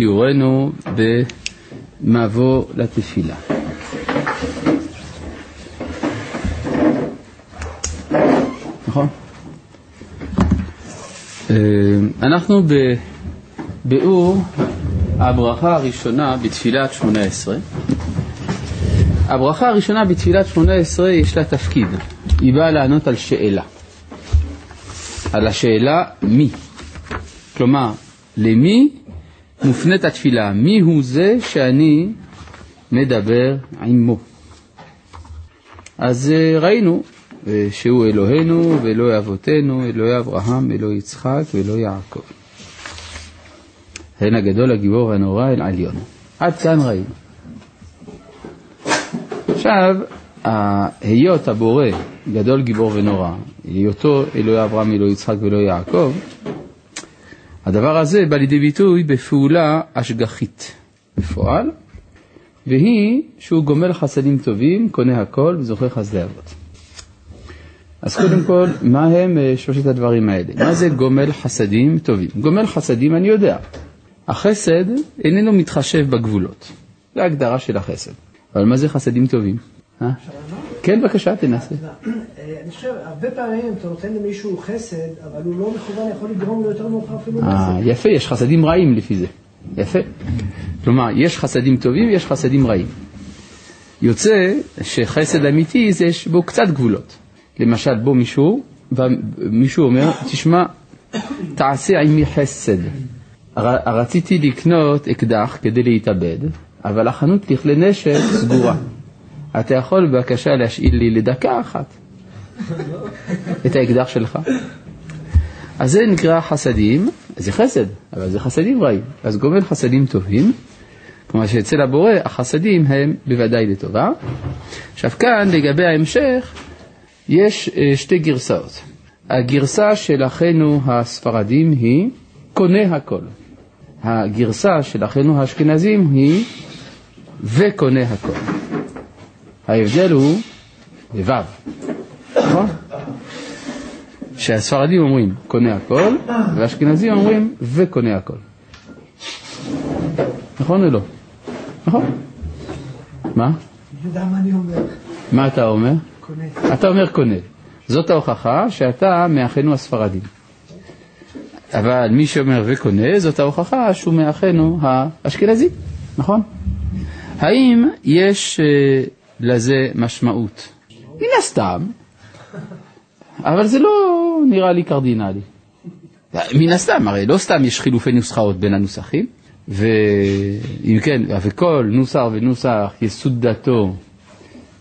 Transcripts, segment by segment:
שיעורנו במבוא לתפילה. נכון? אה, אנחנו בביאור הברכה הראשונה בתפילת שמונה עשרה. הברכה הראשונה בתפילת שמונה עשרה יש לה תפקיד, היא באה לענות על שאלה. על השאלה מי. כלומר, למי מופנית התפילה? מי הוא זה שאני מדבר עמו? אז אה, ראינו אה, שהוא אלוהינו ואלוהי אבותינו, אלוהי אברהם, אלוהי יצחק ואלוהי יעקב. הן הגדול, הגיבור והנורא אל עליון. עד כאן ראינו. עכשיו, היות הבורא גדול גיבור ונורא, היותו אלוהי אברהם, אלוהי יצחק ואלוהי יעקב, הדבר הזה בא לידי ביטוי בפעולה השגחית בפועל, והיא שהוא גומל חסדים טובים, קונה הכל וזוכה חסדי אבות. אז קודם כל, מה הם אה, שלושת הדברים האלה? מה זה גומל חסדים טובים? גומל חסדים אני יודע. החסד איננו מתחשב בגבולות. זו ההגדרה של החסד. אבל מה זה חסדים טובים? אה? כן, בבקשה, תנסה. אה, אני חושב, הרבה פעמים אתה נותן למישהו חסד, אבל הוא לא מכוון, יכול לגרום לו יותר מאוחר אפילו אה, נזק. יפה, יש חסדים רעים לפי זה. יפה. כלומר, יש חסדים טובים ויש חסדים רעים. יוצא שחסד אמיתי זה יש בו קצת גבולות. למשל, בוא מישהו, ומישהו אומר, תשמע, תעשה עמי חסד. רציתי לקנות אקדח כדי להתאבד, אבל החנות לכלי נשק סגורה. אתה יכול בבקשה להשאיל לי לדקה אחת את האקדח שלך? אז זה נקרא חסדים, זה חסד, אבל זה חסדים רעים. אז גומל חסדים טובים, כלומר שאצל הבורא החסדים הם בוודאי לטובה. עכשיו כאן לגבי ההמשך יש אה, שתי גרסאות. הגרסה של אחינו הספרדים היא קונה הכל. הגרסה של אחינו האשכנזים היא וקונה הכל. ההבדל הוא בו', נכון? שהספרדים אומרים קונה הכל, והאשכנזים אומרים וקונה הכל. נכון או לא? נכון? מה? מה אתה אומר? קונה. אתה אומר קונה. זאת ההוכחה שאתה מאחינו הספרדים. אבל מי שאומר וקונה, זאת ההוכחה שהוא מאחינו האשכנזי, נכון? האם יש אה, לזה משמעות? מן הסתם, אבל זה לא נראה לי קרדינלי. מן הסתם, הרי לא סתם יש חילופי נוסחאות בין הנוסחים, ואם כן, וכל נוסח ונוסח יסוד דתו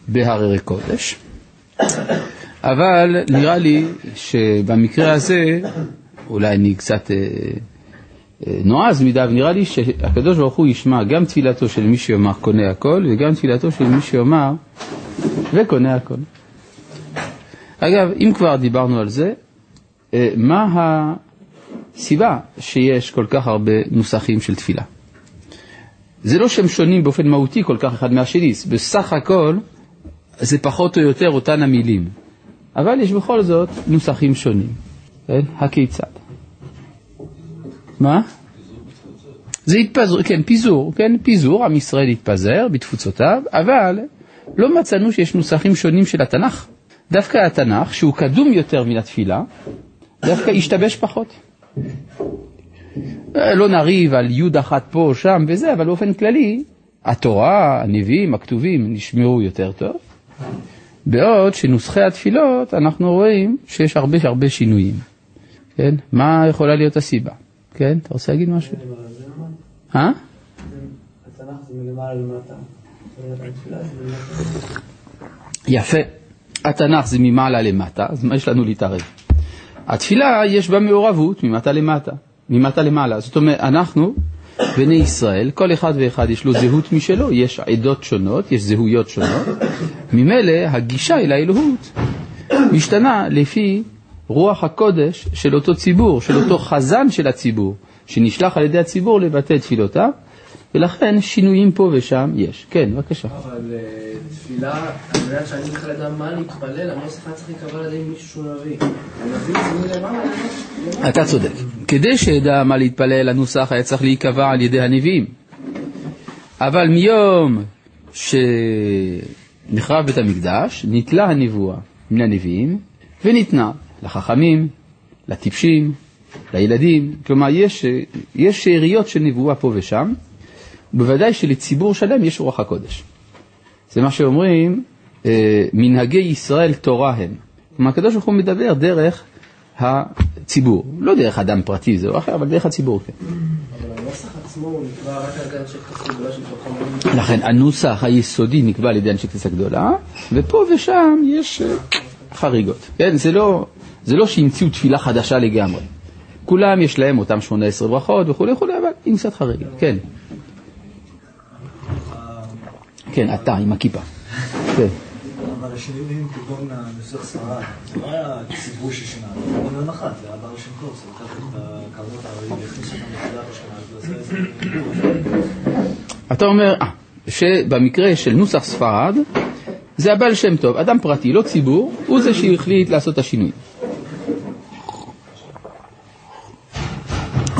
בהררי קודש, אבל נראה לי שבמקרה הזה, אולי אני קצת אה, נועז מדי, אבל נראה לי שהקדוש ברוך הוא ישמע גם תפילתו של מי שיאמר קונה הכל, וגם תפילתו של מי שיאמר וקונה הכל. אגב, אם כבר דיברנו על זה, אה, מה הסיבה שיש כל כך הרבה נוסחים של תפילה? זה לא שהם שונים באופן מהותי כל כך אחד מהשני, בסך הכל זה פחות או יותר אותן המילים, אבל יש בכל זאת נוסחים שונים. כן? הכיצד? מה? זה התפזר, כן, פיזור, כן, פיזור, עם ישראל התפזר בתפוצותיו, אבל לא מצאנו שיש נוסחים שונים של התנ"ך. דווקא התנ"ך, שהוא קדום יותר מן התפילה, דווקא השתבש פחות. אה, לא נריב על יוד אחת פה או שם וזה, אבל באופן כללי, התורה, הנביאים, הכתובים, נשמרו יותר טוב. בעוד שנוסחי התפילות, אנחנו רואים שיש הרבה הרבה שינויים. כן? מה יכולה להיות הסיבה? כן? אתה רוצה להגיד משהו? אה? יפה. התנ"ך זה ממעלה למטה, אז מה יש לנו להתערב? התפילה יש בה מעורבות ממטה למטה, ממטה למעלה. זאת אומרת, אנחנו, בני ישראל, כל אחד ואחד יש לו זהות משלו, יש עדות שונות, יש זהויות שונות. ממילא הגישה אל האלוהות משתנה לפי רוח הקודש של אותו ציבור, של אותו חזן של הציבור, שנשלח על ידי הציבור לבטא תפילותיו, ולכן שינויים פה ושם יש. כן, בבקשה. אבל אה, תפילה, על מנת שאני בכלל אדע מה להתפלל, אני לא צריך להיקבע על ידי מישהו שהוא נביא. אתה צודק. כדי שידע מה להתפלל, הנוסח היה צריך להיקבע על ידי הנביאים. אבל מיום שנחרב בית המקדש, נתלה הנבואה מן הנביאים וניתנה לחכמים, לטיפשים, לילדים. כלומר, יש, יש שאריות של נבואה פה ושם, ובוודאי שלציבור שלם יש רוח הקודש. זה מה שאומרים, אה, מנהגי ישראל תורה הם. כלומר, הקדוש ברוך הוא מדבר דרך הציבור, לא דרך אדם פרטי זה או אחר, אבל דרך הציבור, כן. לכן הנוסח היסודי נקבע על ידי אנשי כנסת הגדולה, ופה ושם יש אה, חריגות. כן, זה לא, זה לא שהמציאו תפילה חדשה לגמרי. כולם יש להם אותם 18 ברכות וכולי וכולי, אבל עם קצת חריגות, כן. כן, אתה עם הכיפה. כן. אבל השינויים כגון נוסח ספרד, זה לא היה ציבור ששינה, זה היה מיליון אחת, זה היה בר שם קורס, הוא לקח את הכמות, והכניס אותם לתחילת השנה, ועשה איזה אתה אומר, אה, שבמקרה של נוסח ספרד, זה הבעל שם טוב, אדם פרטי, לא ציבור, הוא זה שהחליט לעשות את השינוי.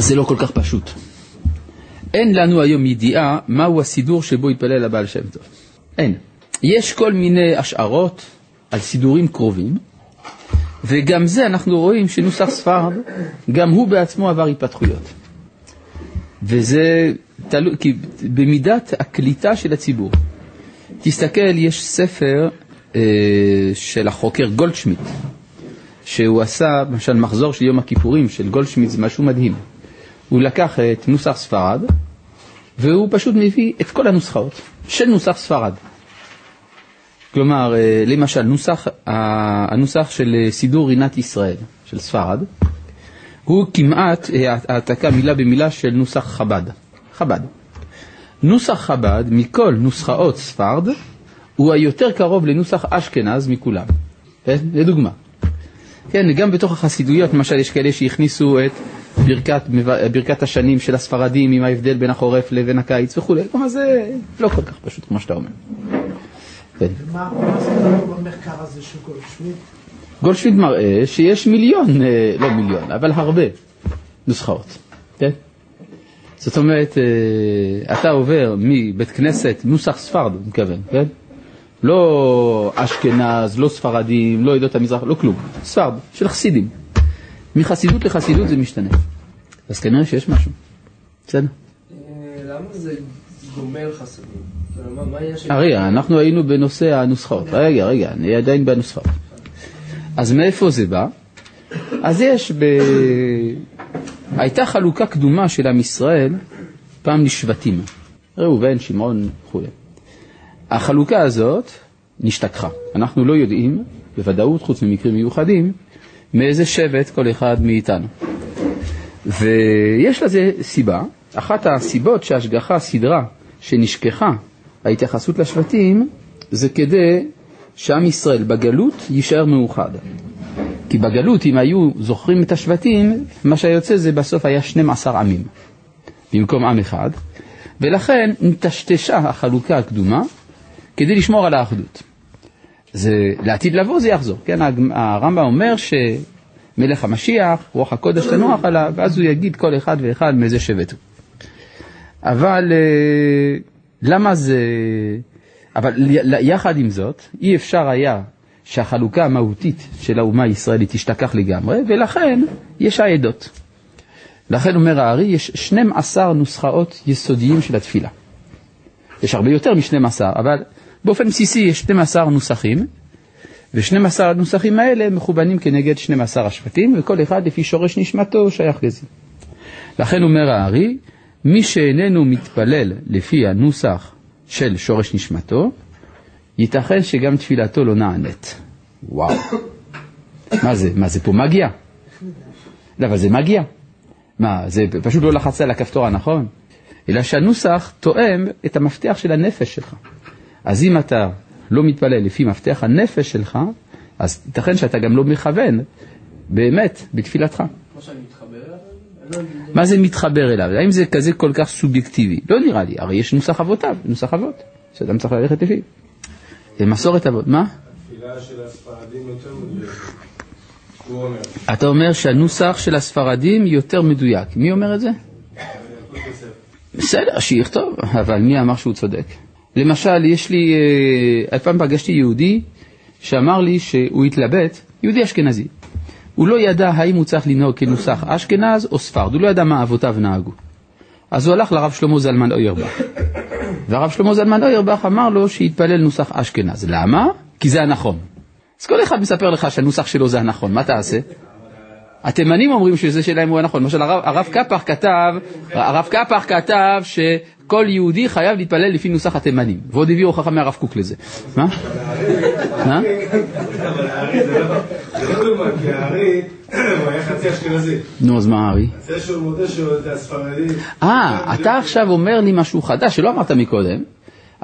זה לא כל כך פשוט. אין לנו היום ידיעה מהו הסידור שבו יתפלל הבעל שם טוב. אין. יש כל מיני השערות על סידורים קרובים, וגם זה אנחנו רואים שנוסח ספרד, גם הוא בעצמו עבר התפתחויות. וזה תלוי, כי במידת הקליטה של הציבור. תסתכל, יש ספר אה, של החוקר גולדשמיט, שהוא עשה, למשל מחזור של יום הכיפורים של גולדשמיט, זה משהו מדהים. הוא לקח את נוסח ספרד, והוא פשוט מביא את כל הנוסחאות של נוסח ספרד. כלומר, אה, למשל, נוסח, הנוסח של אה, סידור רינת ישראל, של ספרד, הוא כמעט אה, העתקה מילה במילה של נוסח חב"ד. חב"ד. נוסח חב"ד מכל נוסחאות ספרד הוא היותר קרוב לנוסח אשכנז מכולם. לדוגמה. כן, גם בתוך החסידויות, למשל, יש כאלה שהכניסו את ברכת, ברכת השנים של הספרדים עם ההבדל בין החורף לבין הקיץ וכולי. כלומר, זה לא כל כך פשוט כמו שאתה אומר. כן. ומה זה במחקר הזה של גולדשמיד? גולדשמיד מראה שיש מיליון, אה, לא מיליון, אבל הרבה נוסחאות, כן? זאת אומרת, אה, אתה עובר מבית כנסת, נוסח ספרד, אני מתכוון, כן? לא אשכנז, לא ספרדים, לא עדות המזרח, לא כלום, ספרד, של חסידים. מחסידות לחסידות זה משתנה. אז כנראה שיש משהו. בסדר. למה זה גומר חסידים? רגע, אנחנו היינו בנושא הנוסחאות. רגע, רגע, אני עדיין בנוסחאות. אז מאיפה זה בא? אז יש ב... הייתה חלוקה קדומה של עם ישראל פעם לשבטים, ראובן, שמעון וכו'. החלוקה הזאת נשתכחה. אנחנו לא יודעים, בוודאות, חוץ ממקרים מיוחדים, מאיזה שבט כל אחד מאיתנו. ויש לזה סיבה. אחת הסיבות שההשגחה סידרה שנשכחה ההתייחסות לשבטים זה כדי שעם ישראל בגלות יישאר מאוחד. כי בגלות, אם היו זוכרים את השבטים, מה שיוצא זה בסוף היה 12 עמים, במקום עם אחד, ולכן נטשטשה החלוקה הקדומה כדי לשמור על האחדות. זה, לעתיד לבוא זה יחזור, כן? הרמב"ם אומר שמלך המשיח, רוח הקודש תנוח עליו, ואז הוא יגיד כל אחד ואחד מאיזה שבט הוא. אבל אה, למה זה... אבל יחד עם זאת, אי אפשר היה שהחלוקה המהותית של האומה הישראלית תשתכח לגמרי, ולכן יש העדות. לכן אומר הארי, יש 12 נוסחאות יסודיים של התפילה. יש הרבה יותר מ-12, אבל באופן בסיסי יש 12 נוסחים, ו-12 הנוסחים האלה מכוונים כנגד 12 השבטים, וכל אחד לפי שורש נשמתו שייך לזה. לכן אומר הארי, מי שאיננו מתפלל לפי הנוסח של שורש נשמתו, ייתכן שגם תפילתו לא נענית. וואו. מה זה? מה זה פה מגיע? לא, אבל זה מגיע. מה, זה פשוט לא לחץ על הכפתור הנכון? אלא שהנוסח תואם את המפתח של הנפש שלך. אז אם אתה לא מתפלל לפי מפתח הנפש שלך, אז ייתכן שאתה גם לא מכוון באמת בתפילתך. כמו שאני מתחבר אליו? מה זה מתחבר אליו? האם זה כזה כל כך סובייקטיבי? לא נראה לי, הרי יש נוסח אבותיו, נוסח אבות, שאדם צריך ללכת לפיו. זה מסורת אבות, מה? התפילה של הספרדים יותר מדויקת. אתה אומר שהנוסח של הספרדים יותר מדויק. מי אומר את זה? בסדר, שיכתוב, אבל מי אמר שהוא צודק? למשל, יש לי, אה, פעם פגשתי יהודי שאמר לי שהוא התלבט, יהודי אשכנזי. הוא לא ידע האם הוא צריך לנהוג כנוסח אשכנז או ספרד, הוא לא ידע מה אבותיו נהגו. אז הוא הלך לרב שלמה זלמן אוירבך. והרב שלמה זלמן אוירבך אמר לו שיתפלל נוסח אשכנז. למה? כי זה הנכון. אז כל אחד מספר לך שהנוסח שלו זה הנכון, מה תעשה? התימנים אומרים שזה שלהם הוא הנכון. למשל הרב, הרב קפח כתב, הרב קפח כתב שכל יהודי חייב להתפלל לפי נוסח התימנים, ועוד הביאו הוכחה מהרב קוק לזה. מה? מה? נו, אז מה הארי? זה שהוא מודה שהוא הספרדי. אה, אתה עכשיו אומר לי משהו חדש שלא אמרת מקודם.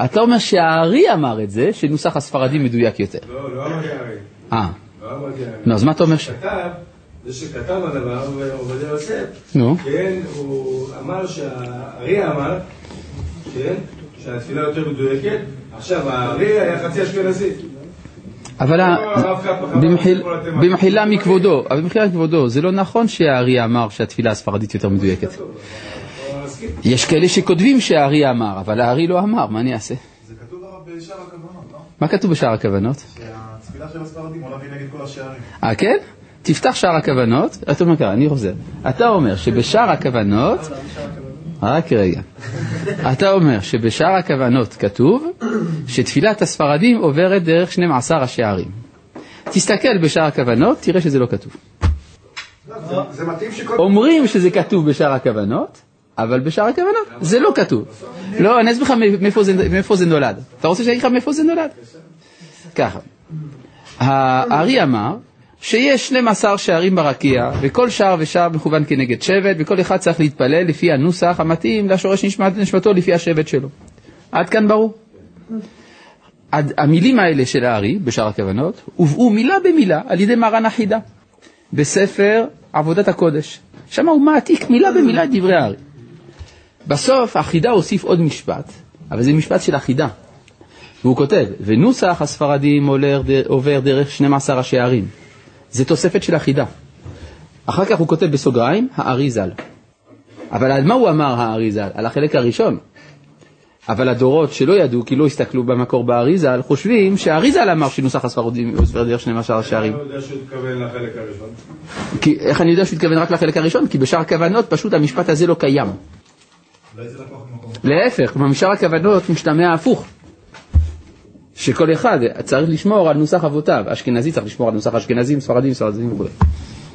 אתה אומר שהארי אמר את זה, שנוסח הספרדי מדויק יותר. לא, לא אמרתי הארי. אה, לא אמרתי הארי. נו, אז מה אתה אומר ש... כתב, זה שכתב הדבר, עובדיה יוסף, נו. כן, הוא אמר שהארי אמר, כן, שהתפילה יותר מדויקת, עכשיו הארי היה חצי אשכנזי. אבל התימנים- במחילה מכבודו, אבל במחילה מכבודו, זה לא נכון שהארי אמר שהתפילה הספרדית יותר מדויקת. יש כאלה שכותבים שהארי אמר, אבל הארי לא אמר, מה אני אעשה? זה כתוב בשאר הכוונות, לא? מה כתוב בשאר הכוונות? שהתפילה של הספרדים עולה נגד כל השערים. אה, כן? תפתח שער הכוונות, אתה אומר ככה, אני חוזר. אתה אומר שבשער הכוונות, רק רגע. אתה אומר שבשער הכוונות כתוב שתפילת הספרדים עוברת דרך 12 השערים. תסתכל בשער הכוונות, תראה שזה לא כתוב. אומרים שזה כתוב בשער הכוונות, אבל בשער הכוונות זה לא כתוב. לא, אני אסביר לך מאיפה זה נולד. אתה רוצה שאני אגיד לך מאיפה זה נולד? ככה, הארי אמר שיש 12 שערים ברקיע, וכל שער ושער מכוון כנגד שבט, וכל אחד צריך להתפלל לפי הנוסח המתאים לשורש נשמת נשמתו לפי השבט שלו. עד כאן ברור? המילים האלה של הארי, בשאר הכוונות, הובאו מילה במילה על ידי מרן החידה, בספר עבודת הקודש. שם הוא מעתיק מילה במילה את דברי הארי. בסוף החידה הוסיף עוד משפט, אבל זה משפט של החידה. והוא כותב, ונוסח הספרדים עובר דרך 12 השערים. זה תוספת של החידה. אחר כך הוא כותב בסוגריים, הארי ז"ל. אבל על מה הוא אמר הארי ז"ל? על החלק הראשון. אבל הדורות שלא ידעו, כי לא הסתכלו במקור בארי ז"ל, חושבים שהארי ז"ל אמר שנוסח הספרדים דרך 12 השערים. אני לא יודע שהוא התכוון לחלק הראשון. כי, איך אני יודע שהוא התכוון רק לחלק הראשון? כי בשאר הכוונות פשוט המשפט הזה לא קיים. להפך, במשאר הכוונות משתמע הפוך. שכל אחד צריך לשמור על נוסח אבותיו. אשכנזי צריך לשמור על נוסח אשכנזים, ספרדים, ספרדים וכו'.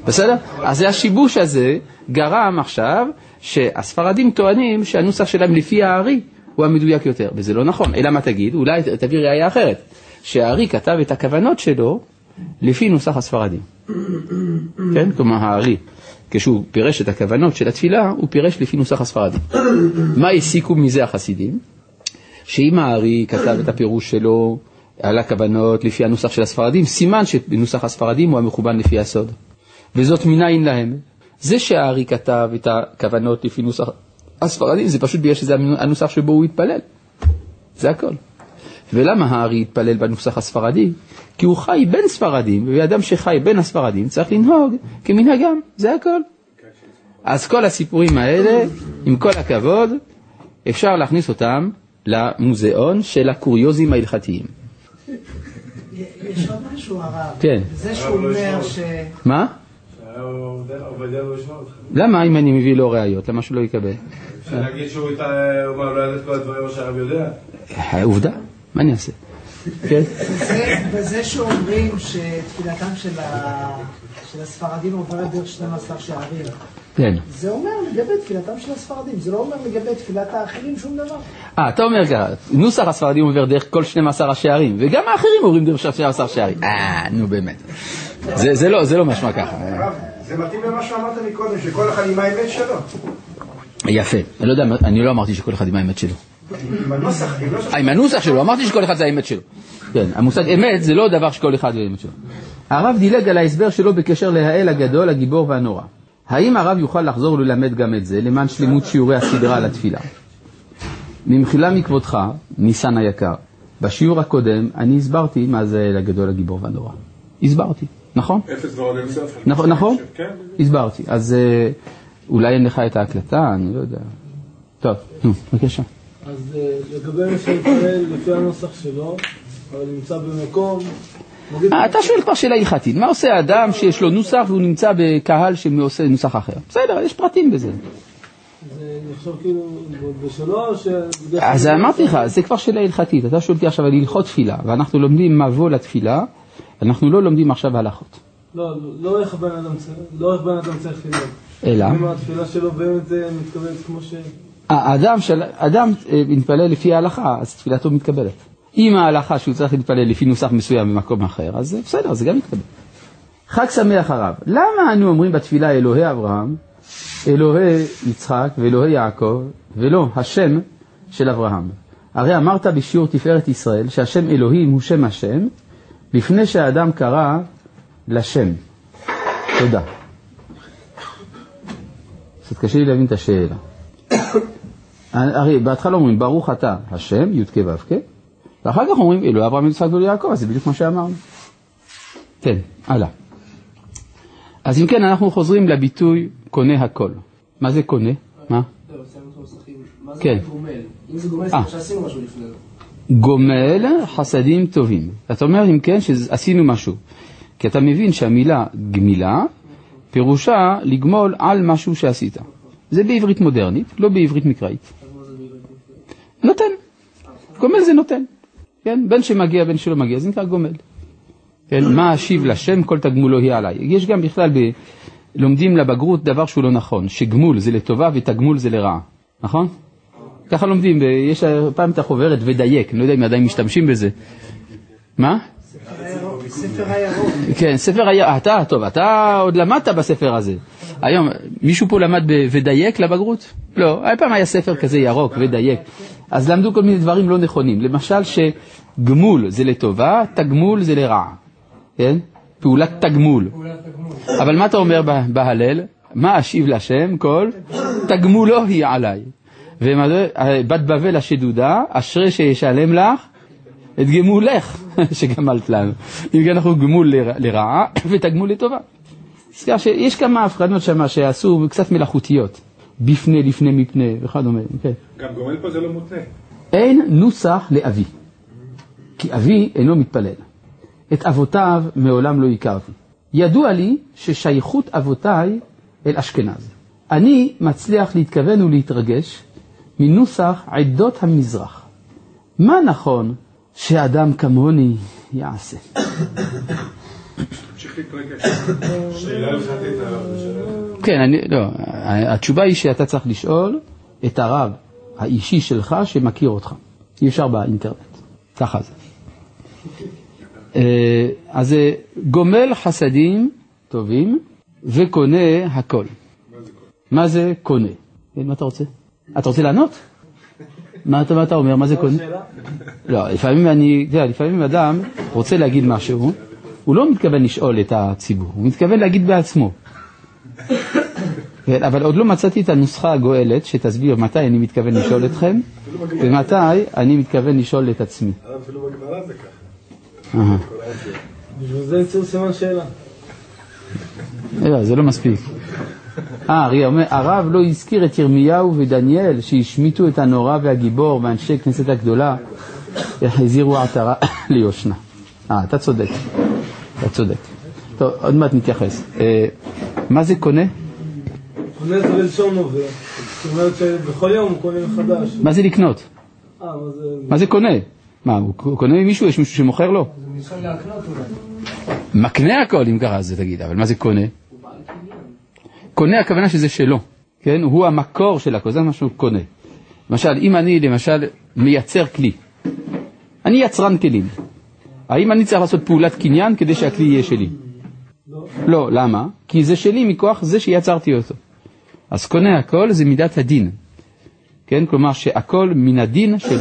בסדר? אז השיבוש הזה גרם עכשיו שהספרדים טוענים שהנוסח שלהם לפי הארי הוא המדויק יותר, וזה לא נכון. אלא מה תגיד? אולי תביא ראייה אחרת. שהארי כתב את הכוונות שלו לפי נוסח הספרדים. כן? כלומר הארי, כשהוא פירש את הכוונות של התפילה, הוא פירש לפי נוסח הספרדים. מה הסיקו מזה החסידים? שאם הארי כתב את הפירוש שלו על הכוונות לפי הנוסח של הספרדים, סימן שנוסח הספרדים הוא המכוון לפי הסוד. וזאת מניין להם. זה שהארי כתב את הכוונות לפי נוסח הספרדים, זה פשוט בגלל שזה הנוסח שבו הוא התפלל. זה הכל. ולמה הארי התפלל בנוסח הספרדי? כי הוא חי בין ספרדים, ואדם שחי בין הספרדים צריך לנהוג כמנהגם, זה הכל. אז כל הסיפורים האלה, עם כל הכבוד, אפשר להכניס אותם למוזיאון של הקוריוזים ההלכתיים. יש עוד משהו הרב. כן. זה שהוא אומר ש... מה? לא. למה אם אני מביא לו ראיות? למה שהוא לא יקבל? אפשר להגיד שהוא איתה- הוא אמר, לא ידע את כל הדברים שהרב יודע. עובדה, מה אני אעשה? כן? בזה- בזה שאומרים שתפילתם של ה- של הספרדים עוברת דרך 12 שערים, כן. זה אומר לגבי תפילתם של הספרדים, זה לא אומר לגבי תפילת האחרים שום דבר. אה, אתה אומר ככה, נוסח הספרדים עובר דרך כל 12 השערים, וגם האחרים עוברים דרך 12 השערים. אה, נו באמת. זה- זה לא- זה לא משמע ככה. זה מתאים למה שאמרת מקודם, שכל אחד עם האמת שלו. יפה. אני לא יודע, אני לא אמרתי שכל אחד עם האמת שלו. עם הנוסח. אה, עם הנוסח שלו, אמרתי שכל אחד זה האמת שלו. כן, המושג אמת זה לא דבר שכל אחד זה האמת שלו. הרב דילג על ההסבר שלו בקשר להאל הגדול, הגיבור והנורא. האם הרב יוכל לחזור וללמד גם את זה, למען שלמות שיעורי הסדרה על התפילה? במחילה מכבודך, ניסן היקר, בשיעור הקודם אני הסברתי מה זה האל הגדול, הגיבור והנורא. הסברתי, נכון? אפס ועוד אינסוף. נכון, נכון? כן. הסברתי. אז אה, אולי אין לך את ההקלטה, אני לא יודע. טוב, נו, בבקשה. אז אה, לגבי מי שמתפלל לפי הנוסח שלו, אבל נמצא במקום, אתה שואל כבר שאלה הלכתית, מה עושה האדם שיש לו נוסח והוא נמצא בקהל שעושה נוסח אחר? בסדר, יש פרטים בזה. זה נחשב כאילו בשלו, או ש... אז אמרתי לך, זה כבר שאלה הלכתית, אתה שואל אותי עכשיו על הלכות תפילה, ואנחנו לומדים מבוא לתפילה, אנחנו לא לומדים עכשיו הלכות. לא, לא איך אדם לא בן אדם צריך ללמוד. אלא? אם התפילה שלו באמת אה, מתכוונת כמו ש... האדם של, אדם אה, מתפלל לפי ההלכה, אז תפילתו מתקבלת. אם ההלכה שהוא צריך להתפלל לפי נוסח מסוים במקום אחר, אז בסדר, זה גם מתקבל. חג שמח הרב. למה אנו אומרים בתפילה אלוהי אברהם, אלוהי יצחק ואלוהי יעקב, ולא השם של אברהם? הרי אמרת בשיעור תפארת ישראל שהשם אלוהים הוא שם השם, לפני שהאדם קרא לשם. תודה. קצת קשה לי להבין את השאלה. הרי בהתחלה אומרים ברוך אתה השם, י"ק ו"ק, ואחר כך אומרים אלוהי אברהם יצחק ואלוהי יעקב, אז זה בדיוק מה שאמרנו. כן, הלאה. אז אם כן, אנחנו חוזרים לביטוי קונה הכל. מה זה קונה? מה? כן. גומל? אם אה. גומל חסדים טובים. אתה אומר אם כן שעשינו משהו. כי אתה מבין שהמילה גמילה פירושה לגמול על משהו שעשית. זה בעברית מודרנית, לא בעברית מקראית. נותן. גומל זה נותן. כן? בין שמגיע בין שלא מגיע, זה נקרא גומל. כן? מה אשיב לשם כל תגמולו היא עליי. יש גם בכלל, ב... לומדים לבגרות דבר שהוא לא נכון, שגמול זה לטובה ותגמול זה לרעה, נכון? ככה לומדים, יש פעם את החוברת ודייק, אני לא יודע אם עדיין משתמשים בזה. מה? ספר הירוק. כן, ספר היה, אתה, טוב, אתה עוד למדת בספר הזה. היום, מישהו פה למד ב- ודייק לבגרות? לא, פעם היה ספר כזה ירוק, ודייק. אז למדו כל מיני דברים לא נכונים. למשל שגמול זה לטובה, תגמול זה לרעה. כן? פעולת תגמול. אבל מה אתה אומר בהלל? מה אשיב להשם כל תגמולו היא עליי. ובת בבל השדודה, אשרי שישלם לך את גמולך שגמלת לנו. אם כן אנחנו גמול לר- לרעה ותגמול לטובה. שיש כמה הבחנות שם שעשו קצת מלאכותיות. בפני, לפני, מפני וכדומה. כן. גם גומל פה זה לא מותנה. אין נוסח לאבי, כי אבי אינו מתפלל. את אבותיו מעולם לא הכרתי. ידוע לי ששייכות אבותיי אל אשכנז. אני מצליח להתכוון ולהתרגש מנוסח עדות המזרח. מה נכון שאדם כמוני יעשה? כן, אני, לא, התשובה היא שאתה צריך לשאול את הרב האישי שלך שמכיר אותך. אי אפשר באינטרנט, ככה זה. אה, אז זה גומל חסדים טובים וקונה הכל. מה זה קונה? כן, מה אתה רוצה? אתה רוצה לענות? מה אתה, מה אתה אומר? מה זה קונה? לא, לפעמים אני, אתה יודע, לפעמים אדם רוצה להגיד משהו, הוא לא מתכוון לשאול את הציבור, הוא מתכוון להגיד בעצמו. כן, אבל עוד לא מצאתי את הנוסחה הגואלת שתסביר מתי אני מתכוון לשאול אתכם ומתי אני מתכוון לשאול את עצמי. אפילו בגמרא זה ככה. בשביל זה יצאו סימן שאלה. לא, זה לא מספיק. אה, אריה אומר, הרב לא הזכיר את ירמיהו ודניאל שהשמיטו את הנורא והגיבור ואנשי כנסת הגדולה, החזירו עטרה ליושנה. אה, אתה צודק, אתה צודק. טוב, עוד מעט נתייחס. אה, מה זה קונה? קונה זה בלשון נובע. זאת אומרת שבכל יום הוא קונה מחדש. מה זה לקנות? אה, מה זה... קונה? מה, הוא קונה ממישהו? יש מישהו שמוכר לו? זה מלשון להקנות אולי. מקנה הכל, אם ככה זה תגיד, אבל מה זה קונה? קונה הכוונה שזה שלו, כן? הוא המקור של הכל, זה מה שהוא קונה. למשל, אם אני למשל מייצר כלי, אני יצרן כלים, האם אני צריך לעשות פעולת קניין כדי שהכלי יהיה שלי? לא, למה? כי זה שלי מכוח זה שיצרתי אותו. אז קונה הכל זה מידת הדין, כן? כלומר שהכל מן הדין שלו.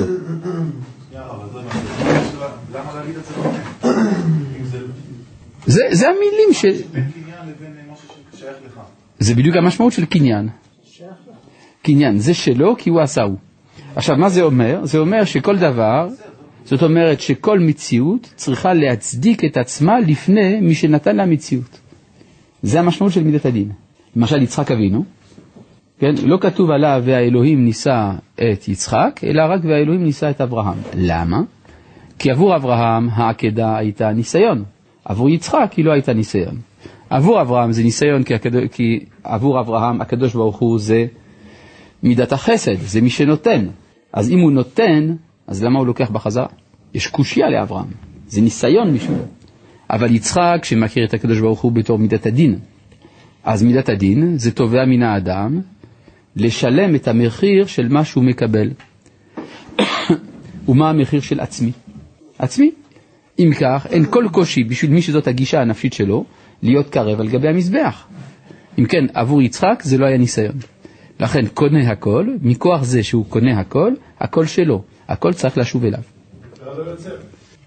זה לא? זה המילים ש... בין קניין לבין משהו ששייך לך. זה בדיוק המשמעות של קניין. קניין, זה שלו כי הוא עשה הוא. עכשיו, מה זה אומר? זה אומר שכל דבר, זאת אומרת שכל מציאות צריכה להצדיק את עצמה לפני מי שנתן לה מציאות. זה המשמעות של מידת הדין. למשל יצחק אבינו, כן? לא כתוב עליו והאלוהים נישא את יצחק, אלא רק והאלוהים נישא את אברהם. למה? כי עבור אברהם העקדה הייתה ניסיון, עבור יצחק היא לא הייתה ניסיון. עבור אברהם זה ניסיון כי, הקד... כי עבור אברהם הקדוש ברוך הוא זה מידת החסד, זה מי שנותן. אז אם הוא נותן, אז למה הוא לוקח בחזרה? יש קושייה לאברהם, זה ניסיון בשבילו. אבל יצחק, שמכיר את הקדוש ברוך הוא בתור מידת הדין, אז מידת הדין זה תובע מן האדם לשלם את המחיר של מה שהוא מקבל. ומה המחיר של עצמי? עצמי. אם כך, אין כל קושי בשביל מי שזאת הגישה הנפשית שלו, להיות קרב על גבי המזבח. אם כן, עבור יצחק זה לא היה ניסיון. לכן קונה הכל, מכוח זה שהוא קונה הכל, הכל שלו, הכל צריך לשוב אליו.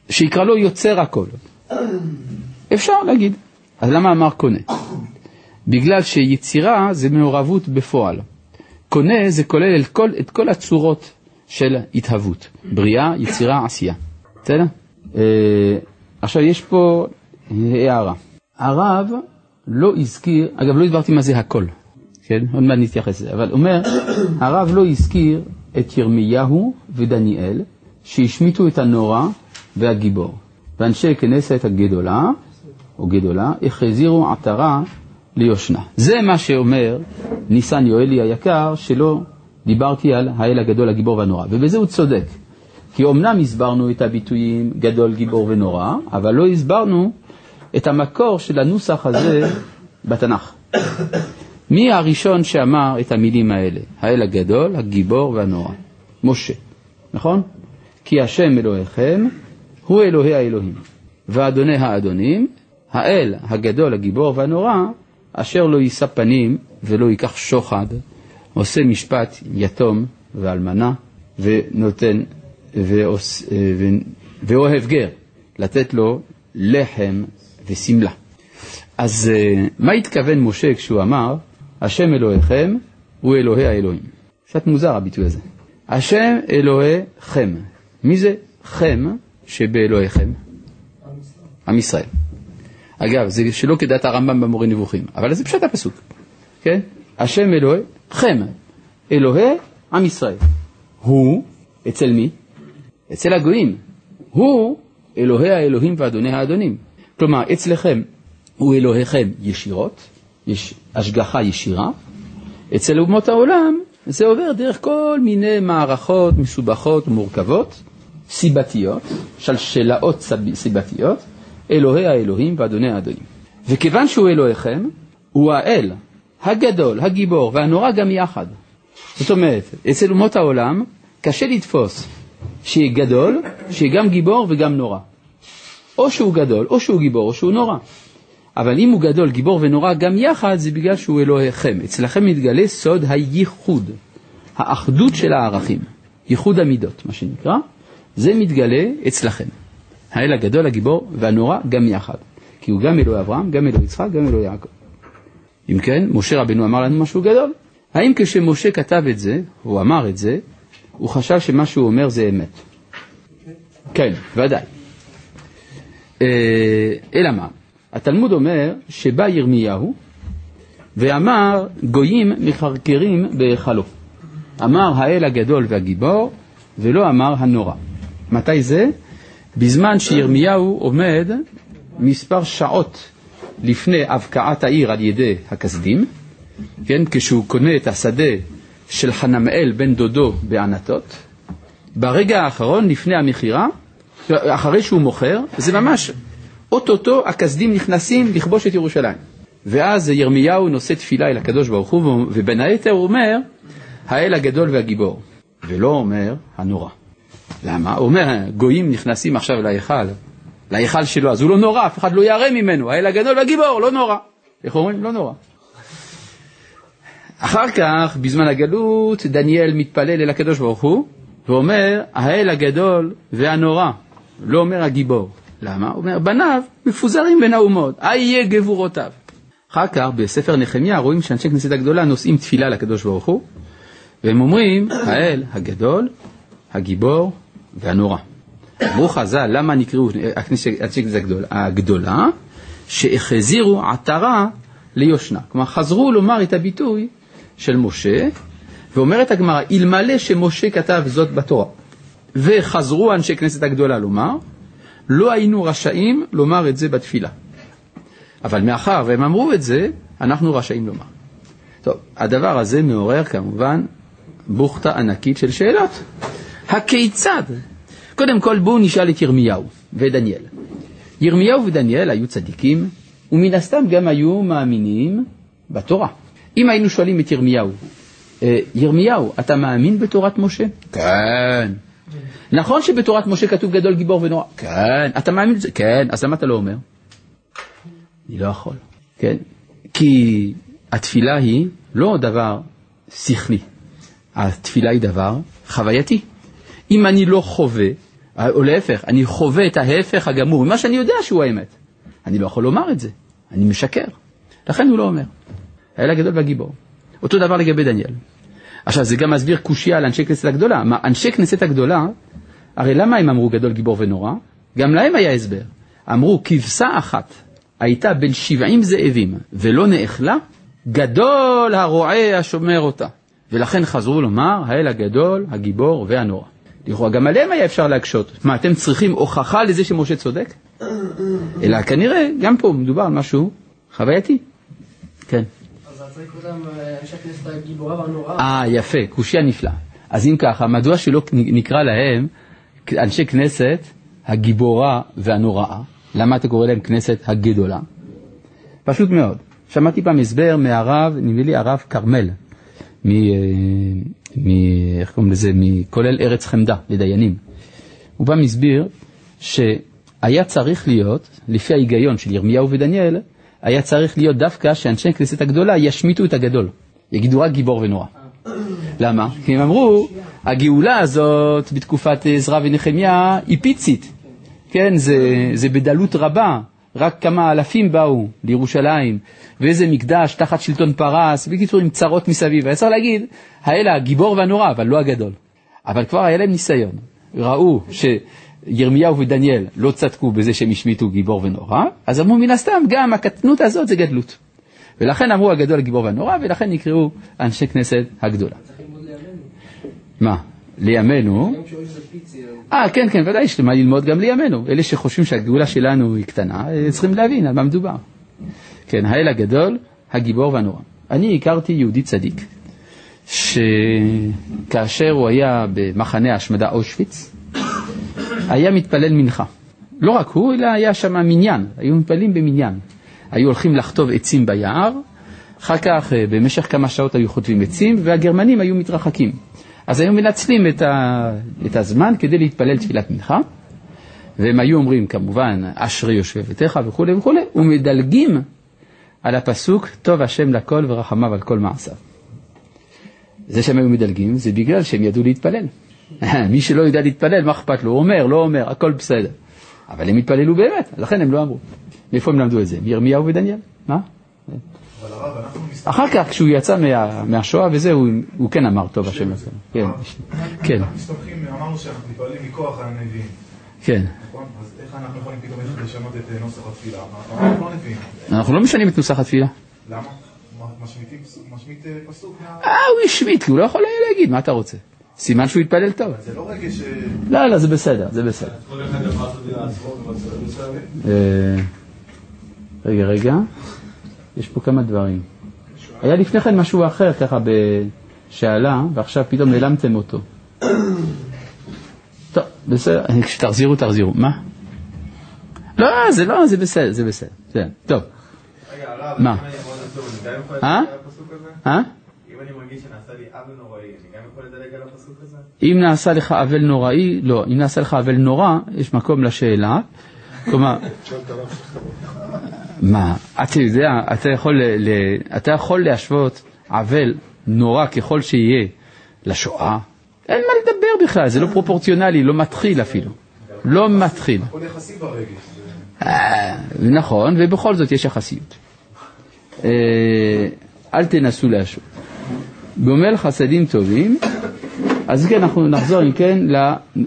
שיקרא לו יוצר הכל. אפשר להגיד. אז למה אמר קונה? בגלל שיצירה זה מעורבות בפועל. קונה זה כולל את כל, את כל הצורות של התהוות, בריאה, יצירה, עשייה. בסדר? אה, עכשיו יש פה הערה. הרב לא הזכיר, אגב לא הסברתי מה זה הכל, כן? עוד מעט נתייחס לזה, אבל אומר, הרב לא הזכיר את ירמיהו ודניאל שהשמיטו את הנורא והגיבור, ואנשי כנסת הגדולה, או גדולה, החזירו עטרה ליושנה. זה מה שאומר ניסן יואלי היקר, שלא דיברתי על האל הגדול, הגיבור והנורא, ובזה הוא צודק. כי אמנם הסברנו את הביטויים גדול, גיבור ונורא, אבל לא הסברנו את המקור של הנוסח הזה בתנ"ך. מי הראשון שאמר את המילים האלה? האל הגדול, הגיבור והנורא. משה, נכון? כי השם אלוהיכם הוא אלוהי האלוהים, ואדוני האדונים, האל הגדול, הגיבור והנורא, אשר לא יישא פנים ולא ייקח שוחד, עושה משפט יתום ואלמנה, ונותן ועוש, ואוהב גר, לתת לו לחם ושמלה. אז אה, מה התכוון משה כשהוא אמר, השם אלוהיכם הוא אלוהי האלוהים? קצת מוזר הביטוי הזה. השם אלוהיכם. מי זה חם שבאלוהיכם? עם ישראל. אגב, זה שלא כדעת הרמב"ם במורה נבוכים, אבל זה פשוט הפסוק, כן? השם אלוהיכם, אלוהי עם ישראל. הוא, אצל מי? אצל הגויים. הוא אלוהי האלוהים ואדוני האדונים. כלומר, אצלכם הוא אלוהיכם ישירות, יש השגחה ישירה, אצל אומות העולם זה עובר דרך כל מיני מערכות מסובכות ומורכבות, סיבתיות, שלשלאות סיבתיות, אלוהי האלוהים ואדוני האדונים. וכיוון שהוא אלוהיכם, הוא האל הגדול, הגיבור והנורא גם יחד. זאת אומרת, אצל אומות העולם קשה לתפוס שיהיה גדול, שיהיה גם גיבור וגם נורא. או שהוא גדול, או שהוא גיבור, או שהוא נורא. אבל אם הוא גדול, גיבור ונורא גם יחד, זה בגלל שהוא אלוהיכם. אצלכם מתגלה סוד הייחוד, האחדות של הערכים, ייחוד המידות, מה שנקרא, זה מתגלה אצלכם. האל הגדול, הגיבור והנורא גם יחד. כי הוא גם אלוהי אברהם, גם אלוהי יצחק, גם אלוהי יעקב. אם כן, משה רבנו אמר לנו משהו גדול. האם כשמשה כתב את זה, הוא אמר את זה, הוא חשב שמה שהוא אומר זה אמת? כן, ודאי. אה, אלא מה? התלמוד אומר שבא ירמיהו ואמר גויים מחרקרים בהיכלו. אמר האל הגדול והגיבור ולא אמר הנורא. מתי זה? בזמן שירמיהו עומד מספר שעות לפני הבקעת העיר על ידי הכסדים, כן, כשהוא קונה את השדה של חנמאל בן דודו בענתות, ברגע האחרון לפני המכירה, אחרי שהוא מוכר, זה ממש אוטוטו הכסדים נכנסים לכבוש את ירושלים. ואז ירמיהו נושא תפילה אל הקדוש ברוך הוא, ובין היתר הוא אומר, האל הגדול והגיבור, ולא אומר הנורא. למה? הוא אומר, גויים נכנסים עכשיו להיכל, להיכל שלו, אז הוא לא נורא, אף אחד לא ירא ממנו, האל הגדול והגיבור, לא נורא. איך אומרים? לא נורא. אחר כך, בזמן הגלות, דניאל מתפלל אל הקדוש ברוך הוא, ואומר, האל הגדול והנורא, לא אומר הגיבור. למה? הוא אומר, בניו מפוזרים בין האומות, איה גבורותיו. אחר כך, בספר נחמיה, רואים שאנשי כנסת הגדולה נושאים תפילה לקדוש ברוך הוא, והם אומרים, האל הגדול, הגיבור והנורא. אמרו חז"ל, למה נקראו אנשי כנסת הגדולה? שהחזירו עטרה ליושנה. כלומר, חזרו לומר את הביטוי של משה, ואומרת הגמרא, אלמלא שמשה כתב זאת בתורה, וחזרו אנשי כנסת הגדולה לומר, לא היינו רשאים לומר את זה בתפילה. אבל מאחר והם אמרו את זה, אנחנו רשאים לומר. טוב, הדבר הזה מעורר כמובן בוכתה ענקית של שאלות. הכיצד? קודם כל בואו נשאל את ירמיהו ודניאל. ירמיהו ודניאל היו צדיקים, ומן הסתם גם היו מאמינים בתורה. אם היינו שואלים את ירמיהו, אה, ירמיהו, אתה מאמין בתורת משה? כן. נכון שבתורת משה כתוב גדול גיבור ונורא? כן. אתה מאמין בזה? כן. אז למה אתה לא אומר? אני לא יכול. כן. כי התפילה היא לא דבר שכלי, התפילה היא דבר חווייתי. אם אני לא חווה, או להפך, אני חווה את ההפך הגמור ממה שאני יודע שהוא האמת, אני לא יכול לומר את זה, אני משקר. לכן הוא לא אומר. האל הגדול והגיבור. אותו דבר לגבי דניאל. עכשיו, זה גם מסביר קושייה על אנשי כנסת הגדולה. מה, אנשי כנסת הגדולה, הרי למה הם אמרו גדול, גיבור ונורא? גם להם היה הסבר. אמרו, כבשה אחת הייתה בין שבעים זאבים ולא נאכלה, גדול הרועה השומר אותה. ולכן חזרו לומר, האל הגדול, הגיבור והנורא. לכאורה גם עליהם היה אפשר להקשות. מה, אתם צריכים הוכחה לזה שמשה צודק? אלא כנראה, גם פה מדובר על משהו חווייתי. כן. אה, יפה, קושייה נפלאה. אז אם ככה, מדוע שלא נקרא להם אנשי כנסת הגיבורה והנוראה? למה אתה קורא להם כנסת הגדולה? פשוט מאוד. שמעתי פעם הסבר מהרב, נדמה לי הרב כרמל, מ... מ... איך קוראים לזה? מכולל ארץ חמדה לדיינים. הוא בא מסביר שהיה צריך להיות, לפי ההיגיון של ירמיהו ודניאל, היה צריך להיות דווקא שאנשי כנסת הגדולה ישמיטו את הגדול, יגידו רק גיבור ונורא. למה? כי הם אמרו, הגאולה הזאת בתקופת עזרא ונחמיה היא פיצית, כן, זה, זה בדלות רבה, רק כמה אלפים באו לירושלים, ואיזה מקדש תחת שלטון פרס, בקיצור עם צרות מסביב. היה צריך להגיד, האלה הגיבור והנורא, אבל לא הגדול. אבל כבר היה להם ניסיון. ראו שירמיהו ודניאל לא צדקו בזה שהם השמיטו גיבור ונורא, אז אמרו מן הסתם גם הקטנות הזאת זה גדלות. ולכן אמרו הגדול הגיבור והנורא, ולכן נקראו אנשי כנסת הגדולה. מה? לימינו. אה, כן, כן, ודאי יש מה ללמוד גם לימינו. אלה שחושבים שהגאולה שלנו היא קטנה, אה, צריכים להבין על מה מדובר. כן, האל הגדול, הגיבור והנורא. אני הכרתי יהודי צדיק, שכאשר הוא היה במחנה ההשמדה אושוויץ, היה מתפלל מנחה. לא רק הוא, אלא היה שם מניין, היו מתפללים במניין. היו הולכים לחטוב עצים ביער, אחר כך אה, במשך כמה שעות היו חוטבים עצים, והגרמנים היו מתרחקים. אז היו מנצלים את, ה, את הזמן כדי להתפלל תפילת מנחה, והם היו אומרים כמובן, אשרי יושבי ביתך וכולי וכולי, ומדלגים על הפסוק, טוב השם לכל ורחמיו על כל מעשיו. זה שהם היו מדלגים זה בגלל שהם ידעו להתפלל. מי שלא יודע להתפלל, מה אכפת לו? הוא אומר, לא אומר, הכל בסדר. אבל הם התפללו באמת, לכן הם לא אמרו. מאיפה הם למדו את זה? מירמיהו ודניאל. מה? אחר כך, כשהוא יצא מה, מהשואה וזה, הוא, הוא כן אמר טוב השם לכם. כן, כן. אנחנו מסתמכים, אמרנו שאנחנו מתפללים מכוח הנביאים. כן. נכון? אז איך אנחנו יכולים פתאום לשנות את אה, נוסח התפילה? אנחנו לא נביאים. אנחנו לא משנים את נוסח התפילה. למה? משמיט אה, פסוק. אה, הוא השמיט, הוא לא יכול להגיד, מה אתה רוצה? סימן שהוא התפלל טוב. זה לא רגש... אה, לא, לא, זה בסדר, זה בסדר. רגע, רגע. יש פה כמה דברים. היה לפני כן משהו אחר ככה בשאלה, ועכשיו פתאום נעלמתם אותו. טוב, בסדר, כשתחזירו, תחזירו. מה? לא, זה לא, זה בסדר, זה בסדר. זה, טוב. רגע, הרב, מה? אה? אה? אם אני מרגיש שנעשה לי עוול נוראי, אני גם יכול לדלג על הפסוק הזה? אם נעשה לך עוול נוראי, לא, אם נעשה לך עוול נורא, יש מקום לשאלה. כלומר, מה, אתה יודע, אתה יכול, ל, ל, אתה יכול להשוות עוול נורא ככל שיהיה לשואה? אין מה לדבר בכלל, זה לא פרופורציונלי, לא מתחיל אפילו. לא מתחיל. הכל יחסי ברגש. אה, נכון, ובכל זאת יש יחסיות. אה, אל תנסו להשוות. גומל חסדים טובים, אז כן, אנחנו נחזור אם כן,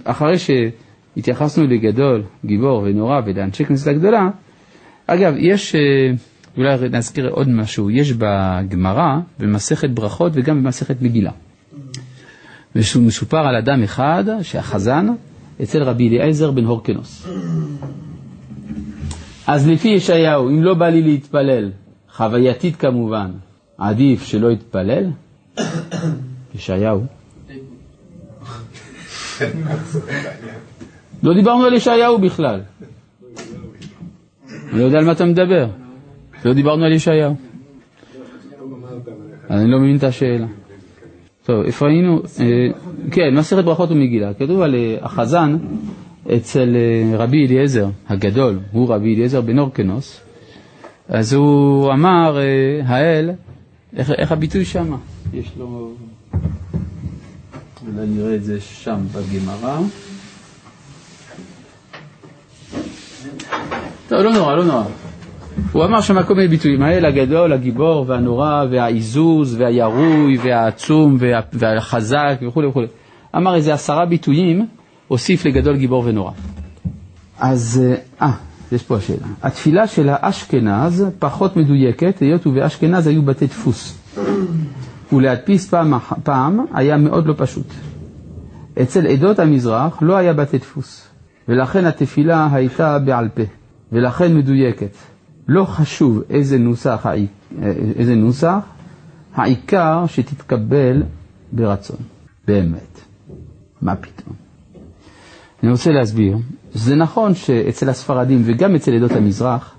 אחרי התייחסנו לגדול, גיבור ונורא ולאנשי כנסת הגדולה, אגב, יש, אה, אולי נזכיר עוד משהו, יש בגמרא, במסכת ברכות וגם במסכת מגילה. מסופר על אדם אחד שהחזן אצל רבי אליעזר בן הורקנוס. אז לפי ישעיהו, אם לא בא לי להתפלל, חווייתית כמובן, עדיף שלא יתפלל? ישעיהו. לא דיברנו על ישעיהו בכלל. אני לא יודע על מה אתה מדבר. לא דיברנו על ישעיהו. אני לא מבין את השאלה. טוב, איפה היינו? אה, כן, מסכת ברכות ומגילה. כתוב על אה, החזן אצל אה, רבי אליעזר הגדול, הוא רבי אליעזר בן אורקנוס, אז הוא אמר, האל, איך, איך הביטוי שם? יש לו... אולי נראה את זה שם בגמרא. טוב, לא נורא, לא נורא. הוא אמר שם כל מיני ביטויים, האל הגדול, הגיבור והנורא והעיזוז והירוי והעצום וה, והחזק וכולי וכולי. אמר איזה עשרה ביטויים, הוסיף לגדול גיבור ונורא. אז, אה, יש פה השאלה. התפילה של האשכנז פחות מדויקת, היות ובאשכנז היו בתי דפוס. ולהדפיס פעם, פעם היה מאוד לא פשוט. אצל עדות המזרח לא היה בתי דפוס, ולכן התפילה הייתה בעל פה, ולכן מדויקת. לא חשוב איזה נוסח, איזה נוסח, העיקר שתתקבל ברצון, באמת. מה פתאום? אני רוצה להסביר, זה נכון שאצל הספרדים וגם אצל עדות המזרח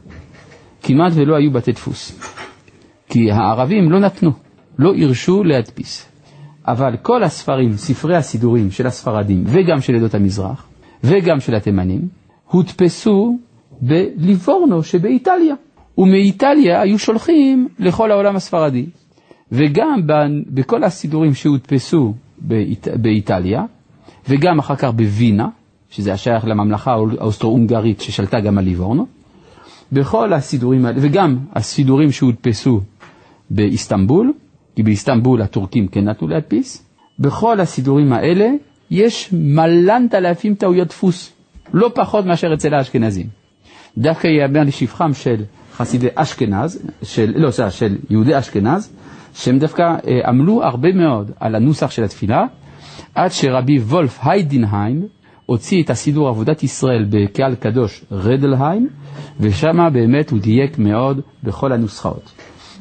כמעט ולא היו בתי דפוס, כי הערבים לא נתנו, לא הרשו להדפיס. אבל כל הספרים, ספרי הסידורים של הספרדים וגם של עדות המזרח וגם של התימנים, הודפסו בליבורנו שבאיטליה. ומאיטליה היו שולחים לכל העולם הספרדי. וגם בכל הסידורים שהודפסו באיט... באיטליה, וגם אחר כך בווינה, שזה השייך לממלכה האוסטרו-הונגרית ששלטה גם על ליבורנו, בכל הסידורים האלה, וגם הסידורים שהודפסו באיסטנבול, כי באיסטנבול הטורקים כן נתנו להדפיס, בכל הסידורים האלה יש מלנת אלפים טעויות דפוס, לא פחות מאשר אצל האשכנזים. דווקא ייאמר לשבחם של חסידי אשכנז, של, לא, סליחה, של יהודי אשכנז, שהם דווקא אה, עמלו הרבה מאוד על הנוסח של התפילה, עד שרבי וולף היידנהיים הוציא את הסידור עבודת ישראל בקהל קדוש רדלהיים, ושם באמת הוא דייק מאוד בכל הנוסחאות.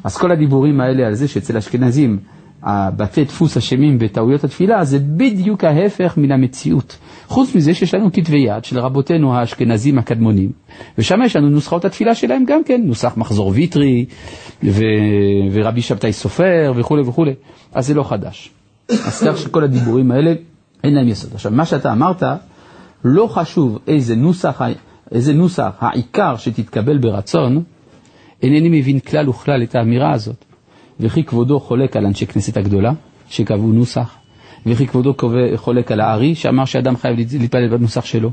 אז כל הדיבורים האלה על זה שאצל אשכנזים הבתי דפוס אשמים בטעויות התפילה, זה בדיוק ההפך מן המציאות. חוץ מזה שיש לנו כתבי יד של רבותינו האשכנזים הקדמונים, ושם יש לנו נוסחאות התפילה שלהם גם כן, נוסח מחזור ויטרי, ו... ורבי שבתאי סופר וכולי וכולי, אז זה לא חדש. אז כך שכל הדיבורים האלה אין להם יסוד. עכשיו, מה שאתה אמרת, לא חשוב איזה נוסח, איזה נוסח, העיקר שתתקבל ברצון, אינני מבין כלל וכלל את האמירה הזאת. וכי כבודו חולק על אנשי כנסת הגדולה, שקבעו נוסח, וכי כבודו חולק על הארי, שאמר שאדם חייב להתפלל בנוסח שלו,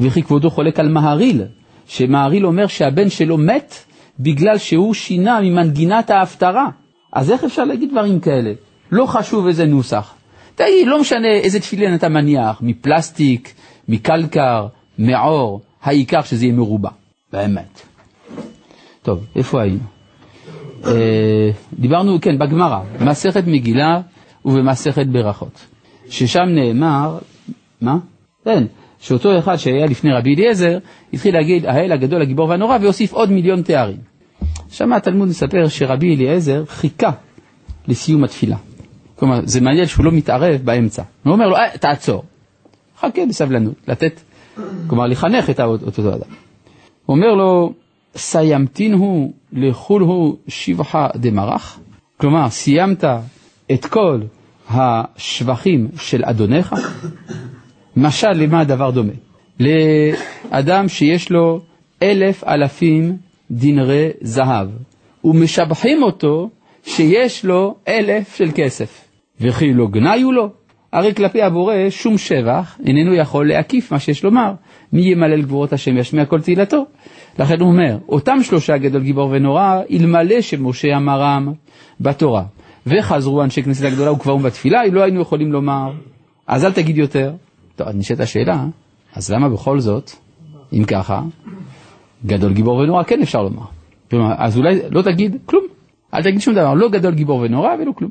וכי כבודו חולק על מהריל, שמהריל אומר שהבן שלו מת בגלל שהוא שינה ממנגינת ההפטרה. אז איך אפשר להגיד דברים כאלה? לא חשוב איזה נוסח. תגיד, לא משנה איזה תפילין אתה מניח, מפלסטיק, מקלקר, מעור, העיקר שזה יהיה מרובע, באמת. טוב, איפה היינו? אה, דיברנו, כן, בגמרא, מסכת מגילה ובמסכת ברכות, ששם נאמר, מה? כן, שאותו אחד שהיה לפני רבי אליעזר, התחיל להגיד, האל הגדול, הגיבור והנורא, והוסיף עוד מיליון תארים. שם התלמוד מספר שרבי אליעזר חיכה לסיום התפילה. כלומר, זה מעניין שהוא לא מתערב באמצע. הוא אומר לו, אה, תעצור. חכה בסבלנות, לתת, כלומר, לחנך את אותו אדם. הוא אומר לו, לכול הוא שבחה דמרח? כלומר, סיימת את כל השבחים של אדונך? משל למה הדבר דומה? לאדם שיש לו אלף אלפים דינרי זהב, ומשבחים אותו שיש לו אלף של כסף. וכי לא גנאי הוא לו? הרי כלפי הבורא שום שבח איננו יכול להקיף מה שיש לומר. מי ימלל גבורות השם ישמיע כל תהילתו. לכן הוא אומר, אותם שלושה גדול גיבור ונורא, אלמלא שמשה אמרם בתורה. וחזרו אנשי כנסת הגדולה וכברו בתפילה, לא היינו יכולים לומר. אז אל תגיד יותר. טוב, אז נשאלת השאלה, אז למה בכל זאת, אם ככה, גדול גיבור ונורא כן אפשר לומר. כלומר, אז אולי לא תגיד כלום, אל תגיד שום דבר, לא גדול גיבור ונורא ולא כלום.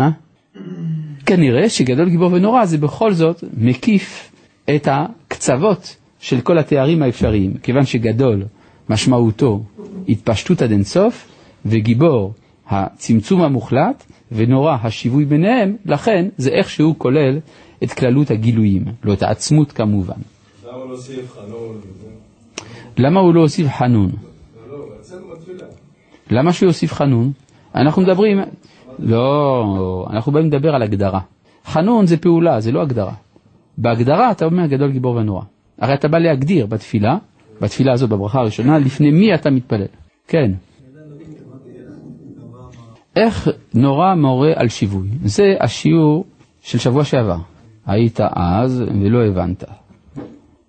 אה? כנראה שגדול גיבור ונורא זה בכל זאת מקיף את הקצוות של כל התארים האפשריים, כיוון שגדול משמעותו התפשטות עד אינסוף, וגיבור הצמצום המוחלט, ונורא השיווי ביניהם, לכן זה איכשהו כולל את כללות הגילויים, לא את העצמות כמובן. למה לא הוסיף חנון? למה הוא לא הוסיף חנון? לא. למה שהוא יוסיף חנון? אנחנו מדברים, לא, אנחנו באים לדבר על הגדרה. חנון זה פעולה, זה לא הגדרה. בהגדרה אתה אומר גדול גיבור ונורא. הרי אתה בא להגדיר בתפילה, בתפילה הזאת, בברכה הראשונה, לפני מי אתה מתפלל. כן. איך נורא מורה על שיווי? זה השיעור של שבוע שעבר. היית אז ולא הבנת.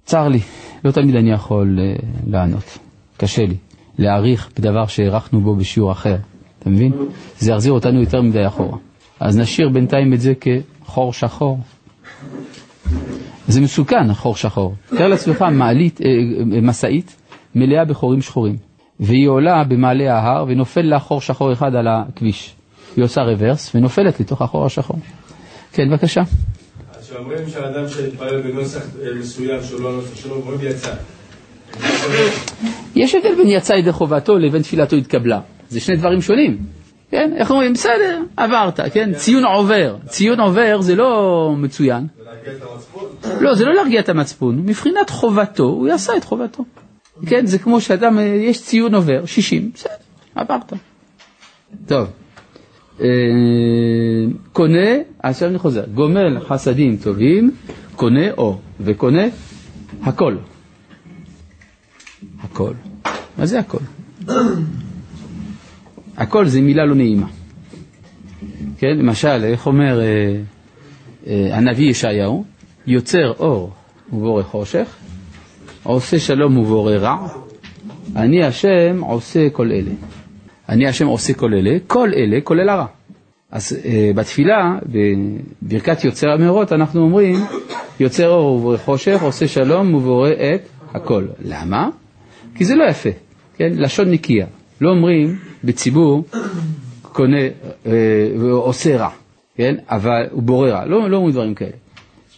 צר לי, לא תמיד אני יכול uh, לענות. קשה לי. להעריך בדבר שהערכנו בו בשיעור אחר. אתה מבין? זה יחזיר אותנו יותר מדי אחורה. אז נשאיר בינתיים את זה כחור שחור. זה מסוכן, חור שחור. תאר לעצמך מעלית, אה, אה, משאית מלאה בחורים שחורים, והיא עולה במעלה ההר ונופל לה חור שחור אחד על הכביש. היא עושה רוורס ונופלת לתוך החור השחור. כן, בבקשה. שאומרים שהאדם שהתפלל בנוסח אה, מסוים שהוא לא הנוסח שלו, אומרים יצא. יש הבדל בין יצא ידי חובתו לבין תפילתו התקבלה. זה שני דברים שונים. כן, איך אומרים? בסדר, עברת, כן? ציון עובר. ציון עובר זה לא מצוין. לא, זה לא להרגיע את המצפון. מבחינת חובתו, הוא יעשה את חובתו. כן, זה כמו שאדם, יש ציון עובר, 60, בסדר, עברת. טוב. אה, קונה, עכשיו אני חוזר, גומל חסדים טובים, קונה או, וקונה הכל. הכל. מה זה הכל? הכל זה מילה לא נעימה. כן, למשל, איך אומר אה, אה, הנביא ישעיהו? יוצר אור ובורא חושך, עושה שלום ובורא רע, אני השם עושה כל אלה. אני השם עושה כל אלה, כל אלה כולל הרע. אז אה, בתפילה, בברכת יוצר המאורות, אנחנו אומרים, יוצר אור ובורא חושך, עושה שלום ובורא את הכל. למה? כי זה לא יפה, כן? לשון נקייה. לא אומרים בציבור, קונה אה, ועושה רע, כן? אבל הוא בורא רע. לא, לא אומרים דברים כאלה.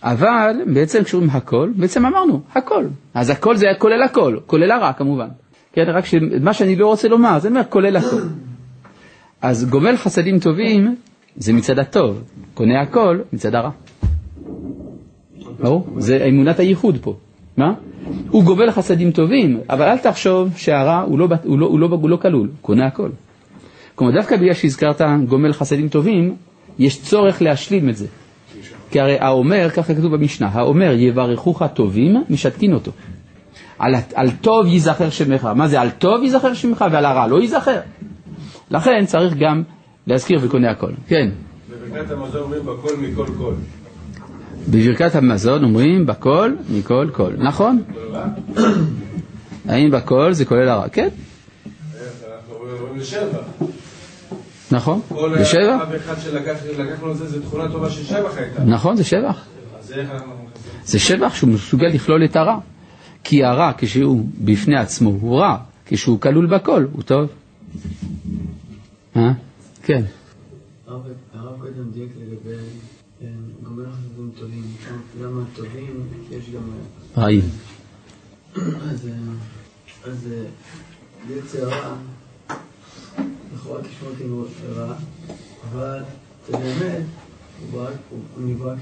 אבל בעצם כשאומרים הכל, בעצם אמרנו, הכל. אז הכל זה כולל הכל, כולל הרע כמובן. כן, רק שמה שאני לא רוצה לומר, זה אומר כולל הכל. אז גומל חסדים טובים זה מצד הטוב, קונה הכל מצד הרע. ברור? זה אמונת הייחוד פה. מה? הוא גובל חסדים טובים, אבל אל תחשוב שהרע הוא לא, הוא לא, הוא לא, הוא לא כלול, הוא קונה הכל. כלומר, דווקא בגלל שהזכרת גומל חסדים טובים, יש צורך להשלים את זה. כי הרי האומר, ככה כתוב במשנה, האומר יברכוך טובים, משתקין אותו. על, על טוב ייזכר שמך. מה זה על טוב ייזכר שמך ועל הרע לא ייזכר? לכן צריך גם להזכיר וקונה הכל. כן. בברכת המזון אומרים בכל מכל כל. בברכת המזון אומרים בכל מכל כל. נכון? האם בכל זה כולל הרע? כן. נכון, כל זה שבח. אב אחד שלקחנו את זה, זה תכונה טובה של שבח הייתה. נכון, זה שבח. זה שבח שהוא מסוגל לכלול את הרע. כי הרע כשהוא בפני עצמו הוא רע, כשהוא כלול בכל הוא טוב. אה? כן. הרב קודם דייק לגבי אה, גומר חסדים טובים, למה טובים יש גם... רעים. אז אה, אז אה, יצר רע, לכאורה תשמע אותי רע, אבל באמת הוא נברא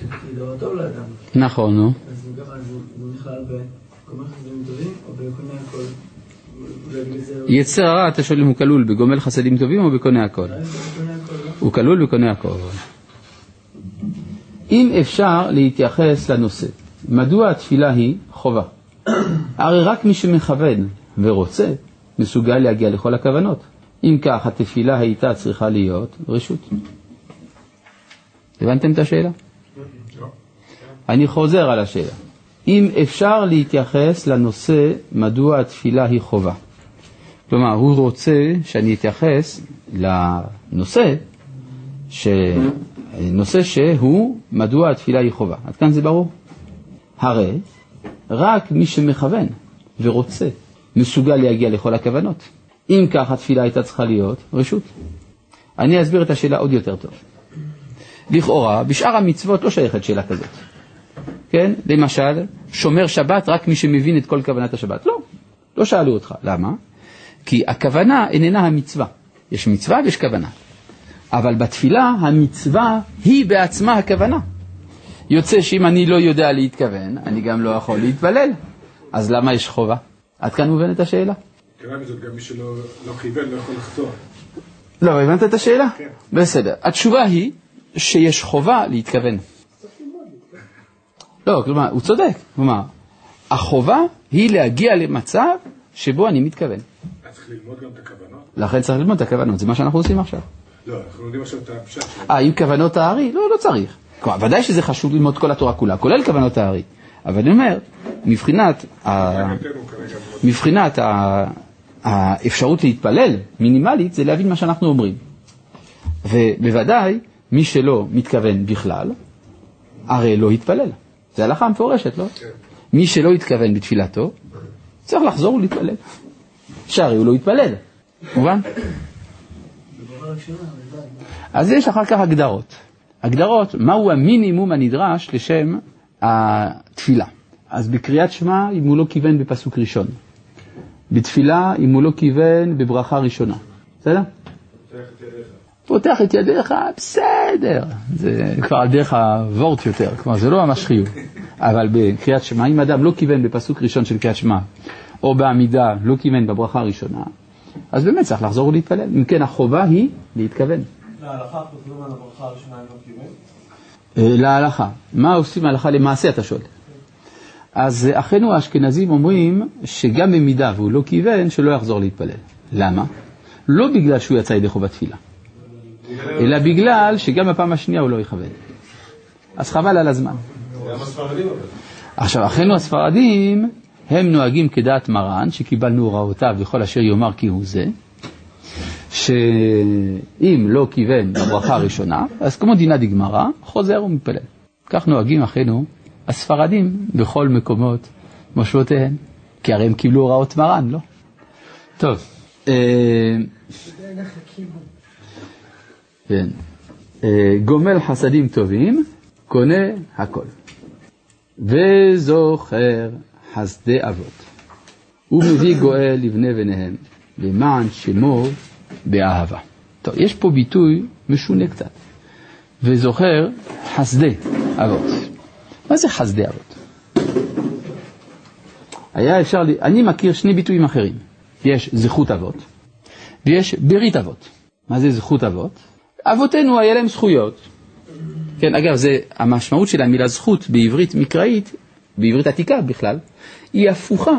כדבר טוב לאדם. נכון, נו. אז ככה, אז הוא נכלל בגומר חסדים טובים או בקונה הכל? זה יצר הרע, אתה שואל אם הוא כלול בגומל חסדים טובים או בקונה הכל? זה הכל, לא? הוא כלול בקונה הכל. אם אפשר להתייחס לנושא, מדוע התפילה היא חובה? הרי רק מי שמכוון ורוצה מסוגל להגיע לכל הכוונות. אם כך, התפילה הייתה צריכה להיות רשות. הבנתם את השאלה? אני חוזר על השאלה. אם אפשר להתייחס לנושא מדוע התפילה היא חובה. כלומר, הוא רוצה שאני אתייחס לנושא, ש... נושא שהוא מדוע התפילה היא חובה. עד כאן זה ברור? הרי רק מי שמכוון ורוצה מסוגל להגיע לכל הכוונות. אם כך התפילה הייתה צריכה להיות רשות. אני אסביר את השאלה עוד יותר טוב. לכאורה, בשאר המצוות לא שייכת שאלה כזאת. כן? למשל, שומר שבת רק מי שמבין את כל כוונת השבת. לא, לא שאלו אותך. למה? כי הכוונה איננה המצווה. יש מצווה ויש כוונה. אבל בתפילה המצווה היא בעצמה הכוונה. יוצא שאם אני לא יודע להתכוון, אני גם לא יכול להתפלל. אז למה יש חובה? עד כאן מובנת השאלה? גם מי שלא לא כיוון לא יכול לחתור. לא, הבנת את השאלה? כן. בסדר. התשובה היא שיש חובה להתכוון. לא, כלומר, הוא צודק. כלומר, החובה היא להגיע למצב שבו אני מתכוון. אז צריך ללמוד גם את הכוונות? לכן צריך ללמוד את הכוונות, זה מה שאנחנו עושים עכשיו. לא, אנחנו לומדים עכשיו את הפשט שלהם. אה, עם כוונות הארי? לא, לא צריך. כלומר, ודאי שזה חשוב ללמוד כל התורה כולה, כולל כוונות הארי. אבל אני אומר, מבחינת, ה... מבחינת ה... האפשרות להתפלל, מינימלית, זה להבין מה שאנחנו אומרים. ובוודאי, מי שלא מתכוון בכלל, הרי לא יתפלל. זה הלכה מפורשת, לא? מי שלא התכוון בתפילתו, צריך לחזור ולהתפלל. שהרי הוא לא יתפלל, מובן? אז יש אחר כך הגדרות. הגדרות, מהו המינימום הנדרש לשם התפילה. אז בקריאת שמע, אם הוא לא כיוון בפסוק ראשון. בתפילה, אם הוא לא כיוון בברכה ראשונה. בסדר? פותח את ידיך, בסדר. זה כבר על דרך הוורט יותר, כלומר זה לא ממש חיוב. אבל בקריאת שמע, אם אדם לא כיוון בפסוק ראשון של קריאת שמע, או בעמידה לא כיוון בברכה הראשונה, אז באמת צריך לחזור ולהתפלל. אם כן, החובה היא להתכוון. להלכה חוזרים על הברכה הראשונה לא? אה, להלכה. מה עושים הלכה למעשה, אתה שואל? אז אחינו האשכנזים אומרים שגם במידה והוא לא כיוון, שלא יחזור להתפלל. למה? לא בגלל שהוא יצא ידי חובת תפילה, אלא בגלל שגם בפעם השנייה הוא לא יכוון. אז חבל על הזמן. עכשיו, אחינו הספרדים, הם נוהגים כדעת מרן, שקיבלנו הוראותיו וכל אשר יאמר כי הוא זה, שאם לא כיוון בברכה הראשונה, אז כמו דינה דגמרא, חוזר ומתפלל. כך נוהגים אחינו הספרדים בכל מקומות מושבותיהם, כי הרי הם קיבלו הוראות מרן, לא? טוב, אה, כן. אה, גומל חסדים טובים, קונה הכל. וזוכר חסדי אבות. ומביא גואל לבני בניהם, למען שמו באהבה. טוב, יש פה ביטוי משונה קצת. וזוכר חסדי אבות. מה זה חסדי אבות? היה אפשר, לי- אני מכיר שני ביטויים אחרים. יש זכות אבות ויש ברית אבות. מה זה זכות אבות? אבותינו היה להם זכויות. כן, אגב, זה, המשמעות של המילה זכות בעברית מקראית, בעברית עתיקה בכלל, היא הפוכה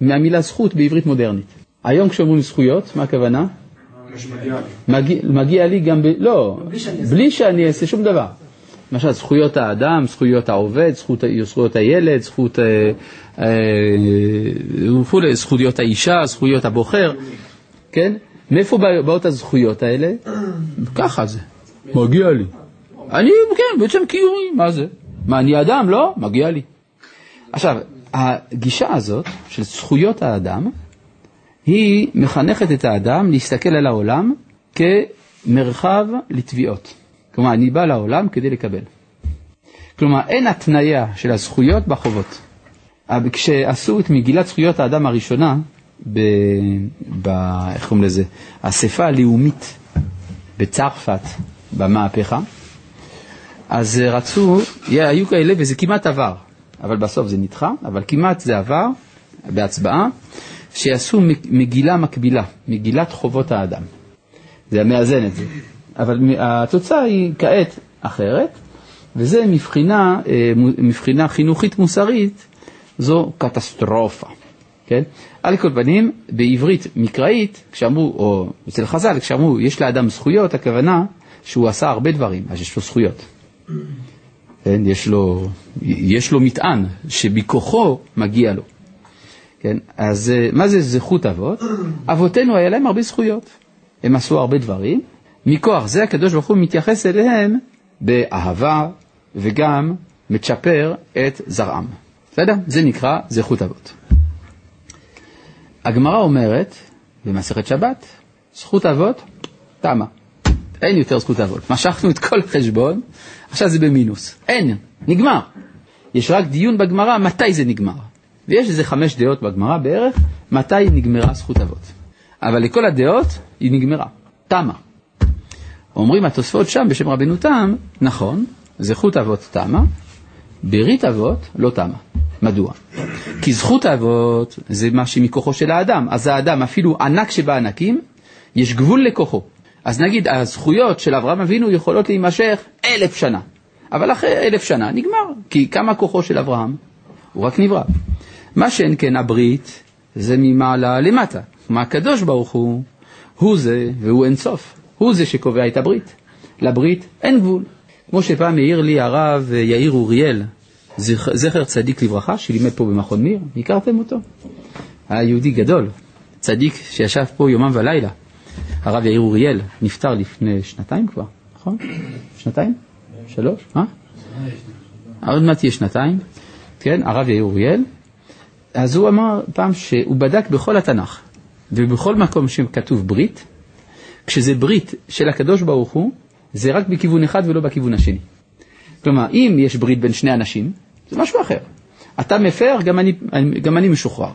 מהמילה זכות בעברית מודרנית. היום כשאומרים זכויות, מה הכוונה? מגיע, מגיע לי גם ב... לא, בלי שאני אעשה שום דבר. למשל, זכויות האדם, זכויות העובד, זכות, זכויות הילד, זכות, אה, אה, זכויות האישה, זכויות הבוחר, כן? מאיפה בא- באות הזכויות האלה? ככה זה, מגיע לי. אני, כן, בעצם קיומי, מה זה? מה, אני אדם? לא, מגיע לי. עכשיו, הגישה הזאת של זכויות האדם, היא מחנכת את האדם להסתכל על העולם כמרחב לתביעות. כלומר, אני בא לעולם כדי לקבל. כלומר, אין התניה של הזכויות בחובות. אבל כשעשו את מגילת זכויות האדם הראשונה, ב... ב... איך קוראים לזה? האספה הלאומית בצרפת, במהפכה, אז רצו, היו כאלה, וזה כמעט עבר, אבל בסוף זה נדחה, אבל כמעט זה עבר בהצבעה, שיעשו מגילה מקבילה, מגילת חובות האדם. זה מאזן את זה. אבל התוצאה היא כעת אחרת, וזה מבחינה, אה, מבחינה חינוכית מוסרית, זו קטסטרופה. כן? על כל פנים, בעברית מקראית, כשאמרו, או אצל חז"ל, כשאמרו יש לאדם זכויות, הכוונה שהוא עשה הרבה דברים, אז יש לו זכויות. כן? יש, לו, יש לו מטען שבכוחו מגיע לו. כן? אז אה, מה זה זכות אבות? אבותינו היה להם הרבה זכויות. הם עשו הרבה דברים. מכוח זה הקדוש ברוך הוא מתייחס אליהם באהבה וגם מצ'פר את זרעם. בסדר? זה נקרא זכות אבות. הגמרא אומרת במסכת שבת, זכות אבות, תמה. אין יותר זכות אבות. משכנו את כל החשבון, עכשיו זה במינוס. אין, נגמר. יש רק דיון בגמרא מתי זה נגמר. ויש איזה חמש דעות בגמרא בערך, מתי נגמרה זכות אבות. אבל לכל הדעות היא נגמרה, תמה. אומרים התוספות שם בשם רבנו תם, נכון, זכות אבות תמה, ברית אבות לא תמה. מדוע? כי זכות האבות זה מה שמכוחו של האדם, אז האדם אפילו ענק שבענקים, יש גבול לכוחו. אז נגיד הזכויות של אברהם אבינו יכולות להימשך אלף שנה, אבל אחרי אלף שנה נגמר, כי כמה כוחו של אברהם? הוא רק נברא. מה שאין כן הברית זה ממעלה למטה, מה הקדוש ברוך הוא, הוא זה והוא אין סוף, הוא זה שקובע את הברית. לברית אין גבול. כמו שפעם העיר לי הרב יאיר אוריאל, זכר צדיק לברכה, שלימד פה במכון מיר, הכרתם אותו? היה יהודי גדול, צדיק שישב פה יומם ולילה. הרב יאיר אוריאל נפטר לפני שנתיים כבר, נכון? שנתיים? שלוש? אה? עוד מעט תהיה שנתיים, כן, הרב יאיר אוריאל. אז הוא אמר פעם שהוא בדק בכל התנ"ך ובכל מקום שכתוב ברית, כשזה ברית של הקדוש ברוך הוא, זה רק בכיוון אחד ולא בכיוון השני. כלומר, אם יש ברית בין שני אנשים, זה משהו אחר. אתה מפר, גם אני, גם אני משוחרר.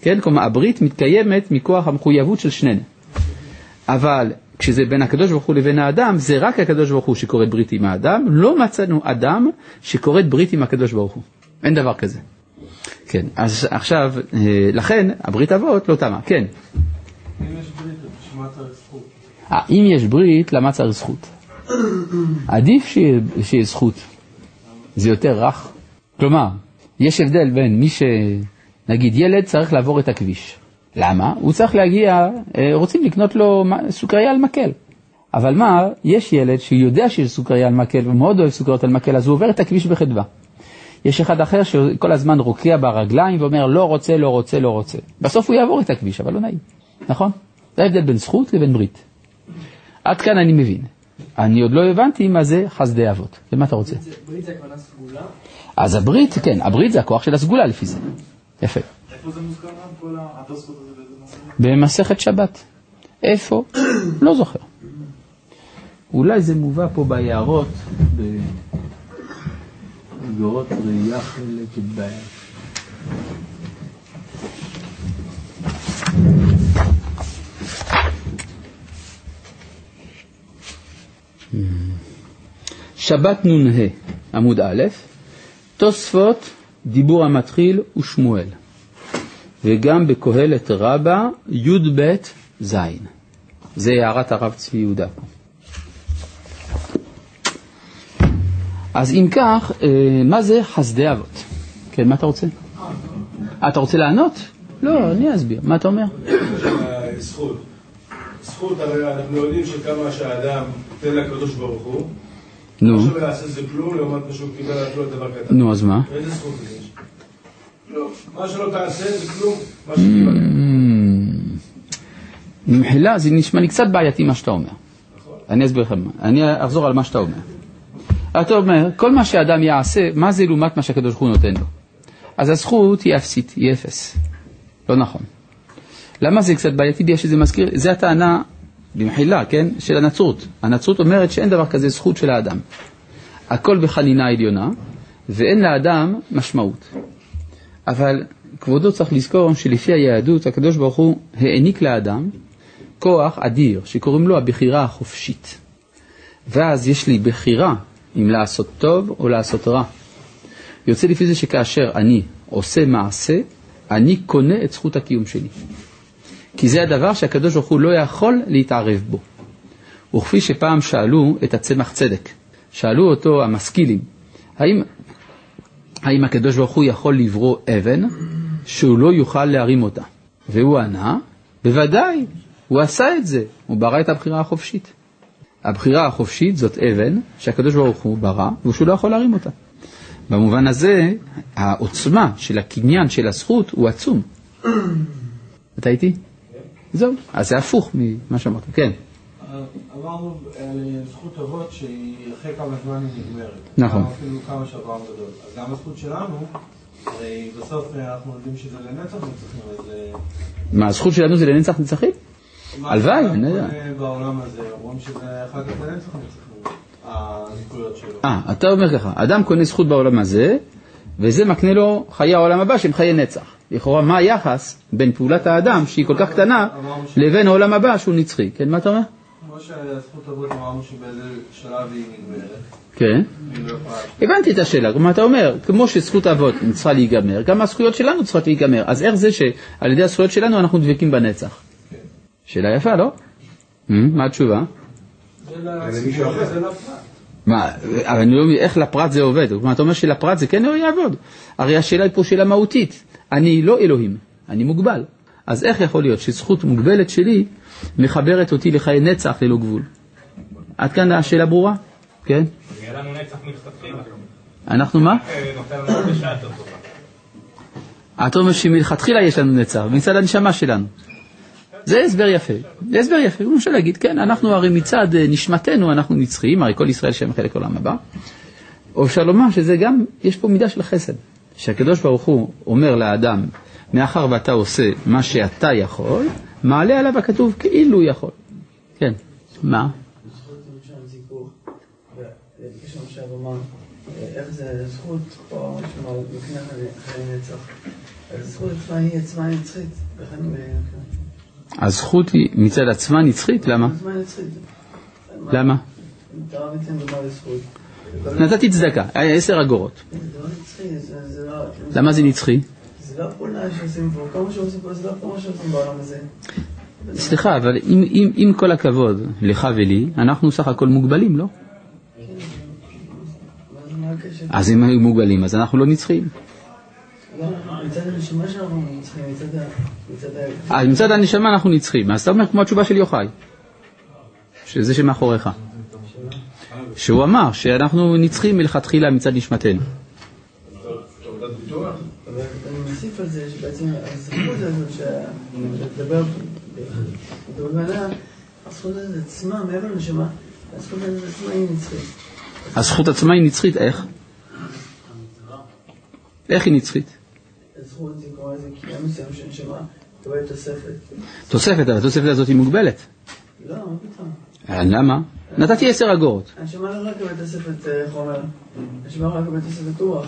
כן? כלומר, הברית מתקיימת מכוח המחויבות של שנינו. אבל כשזה בין הקדוש ברוך הוא לבין האדם, זה רק הקדוש ברוך הוא שכורת ברית עם האדם, לא מצאנו אדם שכורת ברית עם הקדוש ברוך הוא. אין דבר כזה. כן, אז עכשיו, אה, לכן, הברית אבות לא תמה. כן. אם יש ברית, בשביל מה צריך זכות? אה, אם יש ברית, למה צריך זכות? עדיף שיהיה זכות, זה יותר רך. כלומר, יש הבדל בין מי ש... נגיד ילד צריך לעבור את הכביש. למה? הוא צריך להגיע, אה, רוצים לקנות לו סוכריה על מקל. אבל מה, יש ילד שיודע שיש סוכריה על מקל ומאוד אוהב סוכריות על מקל, אז הוא עובר את הכביש בחדווה. יש אחד אחר שכל הזמן רוקע ברגליים ואומר לא רוצה, לא רוצה, לא רוצה. בסוף הוא יעבור את הכביש, אבל לא נעים, נכון? זה ההבדל בין זכות לבין ברית. עד כאן אני מבין. אני עוד לא הבנתי מה זה חסדי אבות. ומה אתה רוצה? ברית זה הכוונה סגולה? אז הברית, כן, הברית זה הכוח של הסגולה לפי זה. יפה. במסכת שבת. איפה? לא זוכר. אולי זה מובא פה ביערות, בגורות ראייה חלק ב'. שבת נ"ה, עמוד א', תוספות, דיבור המתחיל ושמואל, וגם בקהלת רבה, י"ב ז'. זה הערת הרב צבי יהודה פה. אז אם כך, אה, מה זה חסדי אבות? כן, מה אתה רוצה? אתה רוצה לענות? לא, אני אסביר. מה אתה אומר? זכות. זכות, הרי אנחנו יודעים שכמה שהאדם ייתן לקדוש ברוך הוא, נו. מה שווה לעשות זה כלום לעומת מה שהוא קיבל עצמו דבר קטן. נו, אז מה? איזה זכות יש? לא. מה שלא תעשה זה כלום, מה שקיבלת. במחילה זה נשמע לי קצת בעייתי מה שאתה אומר. אני אסביר לכם, אני אחזור על מה שאתה אומר. אתה אומר, כל מה שאדם יעשה, מה זה לעומת מה שהקדוש ברוך הוא נותן לו? אז הזכות היא אפסית, היא אפס. לא נכון. למה זה קצת בעייתי? בגלל שזה מזכיר, זה הטענה, במחילה, כן, של הנצרות. הנצרות אומרת שאין דבר כזה זכות של האדם. הכל בחנינה עליונה, ואין לאדם משמעות. אבל כבודו צריך לזכור שלפי היהדות, הקדוש ברוך הוא העניק לאדם כוח אדיר, שקוראים לו הבחירה החופשית. ואז יש לי בחירה אם לעשות טוב או לעשות רע. יוצא לפי זה שכאשר אני עושה מעשה, אני קונה את זכות הקיום שלי. כי זה הדבר שהקדוש ברוך הוא לא יכול להתערב בו. וכפי שפעם שאלו את הצמח צדק, שאלו אותו המשכילים, האם, האם הקדוש ברוך הוא יכול לברוא אבן שהוא לא יוכל להרים אותה? והוא ענה, בוודאי, הוא עשה את זה, הוא ברא את הבחירה החופשית. הבחירה החופשית זאת אבן שהקדוש ברוך הוא ברא ושהוא לא יכול להרים אותה. במובן הזה, העוצמה של הקניין של הזכות הוא עצום. אתה איתי? זהו, אז זה הפוך ממה שאמרת, כן. אמרנו על זכות אבות שהיא אחרי כמה זמן היא נגמרת. נכון. אפילו כמה שאברהם גדול. אז גם הזכות שלנו, הרי בסוף אנחנו יודעים שזה לנצח נצחים, אז... אה, מה, הזכות שלנו זה לנצח נצחים? הלוואי, אני יודע. בעולם הזה, אומרים שזה אחר כך לנצח נצחים, הזכויות שלו. אה, אתה אומר ככה, אדם קונה זכות בעולם הזה, וזה מקנה לו חיי העולם הבא שהם חיי נצח. לכאורה, מה היחס בין פעולת האדם, שהיא כל כך קטנה, לבין העולם הבא שהוא נצחי? כן, מה אתה אומר? כמו שהזכות הזאת אמרנו שבאיזה שלב היא נגמרת. כן. הבנתי את השאלה, כלומר אתה אומר, כמו שזכות האבות צריכה להיגמר, גם הזכויות שלנו צריכות להיגמר, אז איך זה שעל ידי הזכויות שלנו אנחנו דבקים בנצח? שאלה יפה, לא? Hmm, מה התשובה? מה, אבל אני לא מבין איך לפרט זה עובד, כלומר אתה אומר שלפרט זה כן לא יעבוד, הרי השאלה היא פה שאלה מהותית, אני לא אלוהים, אני מוגבל, אז איך יכול להיות שזכות מוגבלת שלי מחברת אותי לחיי נצח ללא גבול? עד כאן השאלה ברורה? כן? אנחנו מה? טובה. אתה אומר שמלכתחילה יש לנו נצח, מצד הנשמה שלנו. זה הסבר יפה, זה הסבר יפה, הוא רוצה להגיד, כן, אנחנו הרי מצד אה, נשמתנו אנחנו נצחיים, הרי כל ישראל שם חלק עולם הבא. או אפשר לומר שזה גם, יש פה מידה של חסד, שהקדוש ברוך הוא אומר לאדם, מאחר ואתה עושה מה שאתה יכול, מעלה עליו הכתוב כאילו יכול. כן, מה? איך זה זכות פה, שמר, לפני חיי נצח. הזכות עצמה היא עצמה נצחית, וכן הזכות היא מצד עצמה נצחית? למה? למה? לזכות. נתתי צדקה, עשר אגורות. לא לא... למה זה נצחי? לא לא. סליחה, אבל עם, עם, עם כל הכבוד לך ולי, אנחנו סך הכל מוגבלים, לא? אז? אז אם היו מוגבלים, אז אנחנו לא הנשמה שלנו צריכים, מצד. אז הנשמה אנחנו נצחיים. אז אתה אומר כמו התשובה של יוחאי, שזה שמאחוריך. שהוא אמר שאנחנו נצחים מלכתחילה מצד נשמתנו. מוסיף על זה שבעצם הזכות הזאת, שלדבר בכוונה, הזכות הזאת עצמה, מעבר לנשמה, הזכות הזאת עצמה היא נצחית. הזכות עצמה היא נצחית, איך? איך היא נצחית? הזכות זה כמו איזה קריאה מסוים של נשמה, מקבלת תוספת. תוספת, אבל התוספת הזאת היא מוגבלת. לא, מה פתאום? אה, למה? נתתי עשר אגורות. הנשמה לא יכולה לקבל תוספת אה, חומר, הנשמה יכולה לקבל תוספת רוח,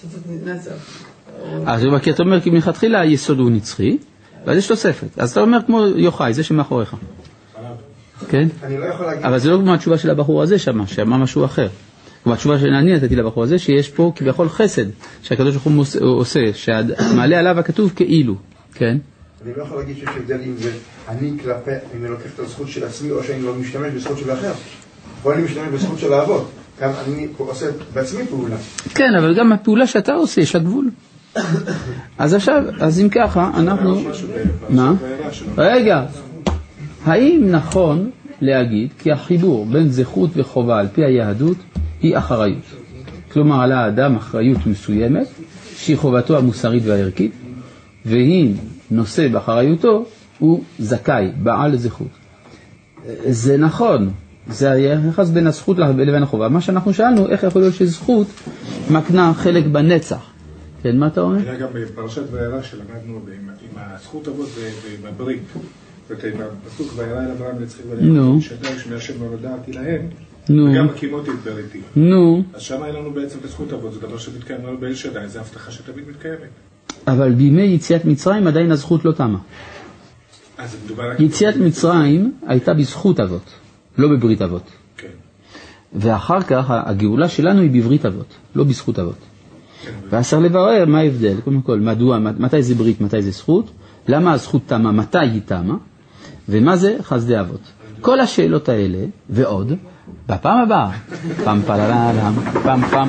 תוספת נצח. אז הוא- כי אתה אומר כי מלכתחילה היסוד הוא נצחי, ואז יש תוספת. אז אתה אומר כמו יוחאי, זה שמאחוריך. כן? אני לא יכול להגיד... אבל זה לא כמו התשובה של הבחור הזה שמה, שאמר משהו אחר. כלומר, התשובה שאני נתתי לבחור הזה, שיש פה כביכול חסד, שהקדוש ברוך הוא עושה, שמעלה עליו הכתוב כאילו, כן? אני לא יכול להגיד שיש הבדל אם זה אני כלפי, אם אני לוקח את הזכות של עצמי או שאני לא משתמש בזכות של האחר. פה אני משתמש בזכות של האבות. גם אני עושה בעצמי פעולה. כן, אבל גם הפעולה שאתה עושה, יש לה גבול. אז עכשיו, אז אם ככה, אנחנו... מה? רגע, האם נכון להגיד כי החיבור בין זכות וחובה על פי היהדות היא אחריות? כלומר, על האדם אחריות מסוימת, שהיא חובתו המוסרית והערכית, ואם נושא באחריותו, הוא זכאי, בעל זכות. זה נכון, זה היחס בין הזכות לבין החובה. מה שאנחנו שאלנו, איך יכול להיות שזכות מקנה חלק בנצח? כן, מה אתה אומר? היה גם בפרשת וירא שלמדנו עם הזכות אבות בברית. זאת אומרת, בפסוק וירא אל אברהם נצחי נו. ולאמור שדי שמי השם לא להם, נו, וגם הקימותי את בריתי. נו, אז שם היה לנו בעצם בזכות אבות, זה דבר שמתקיים לנו באל שדי, זו הבטחה שתמיד מתקיימת. אבל בימי יציאת מצרים עדיין הזכות לא תמה. יציאת מצרים הייתה בזכות אבות, לא בברית אבות. כן, ואחר כך הגאולה שלנו היא בברית אבות, לא בזכות אבות. צריך לברר מה ההבדל, קודם כל, מדוע, מתי זה ברית, מתי זה זכות, למה הזכות תמה, מתי היא תמה, ומה זה? חסדי אבות. כל השאלות האלה, ועוד, בפעם הבאה, פעם פלללם, פעם פעם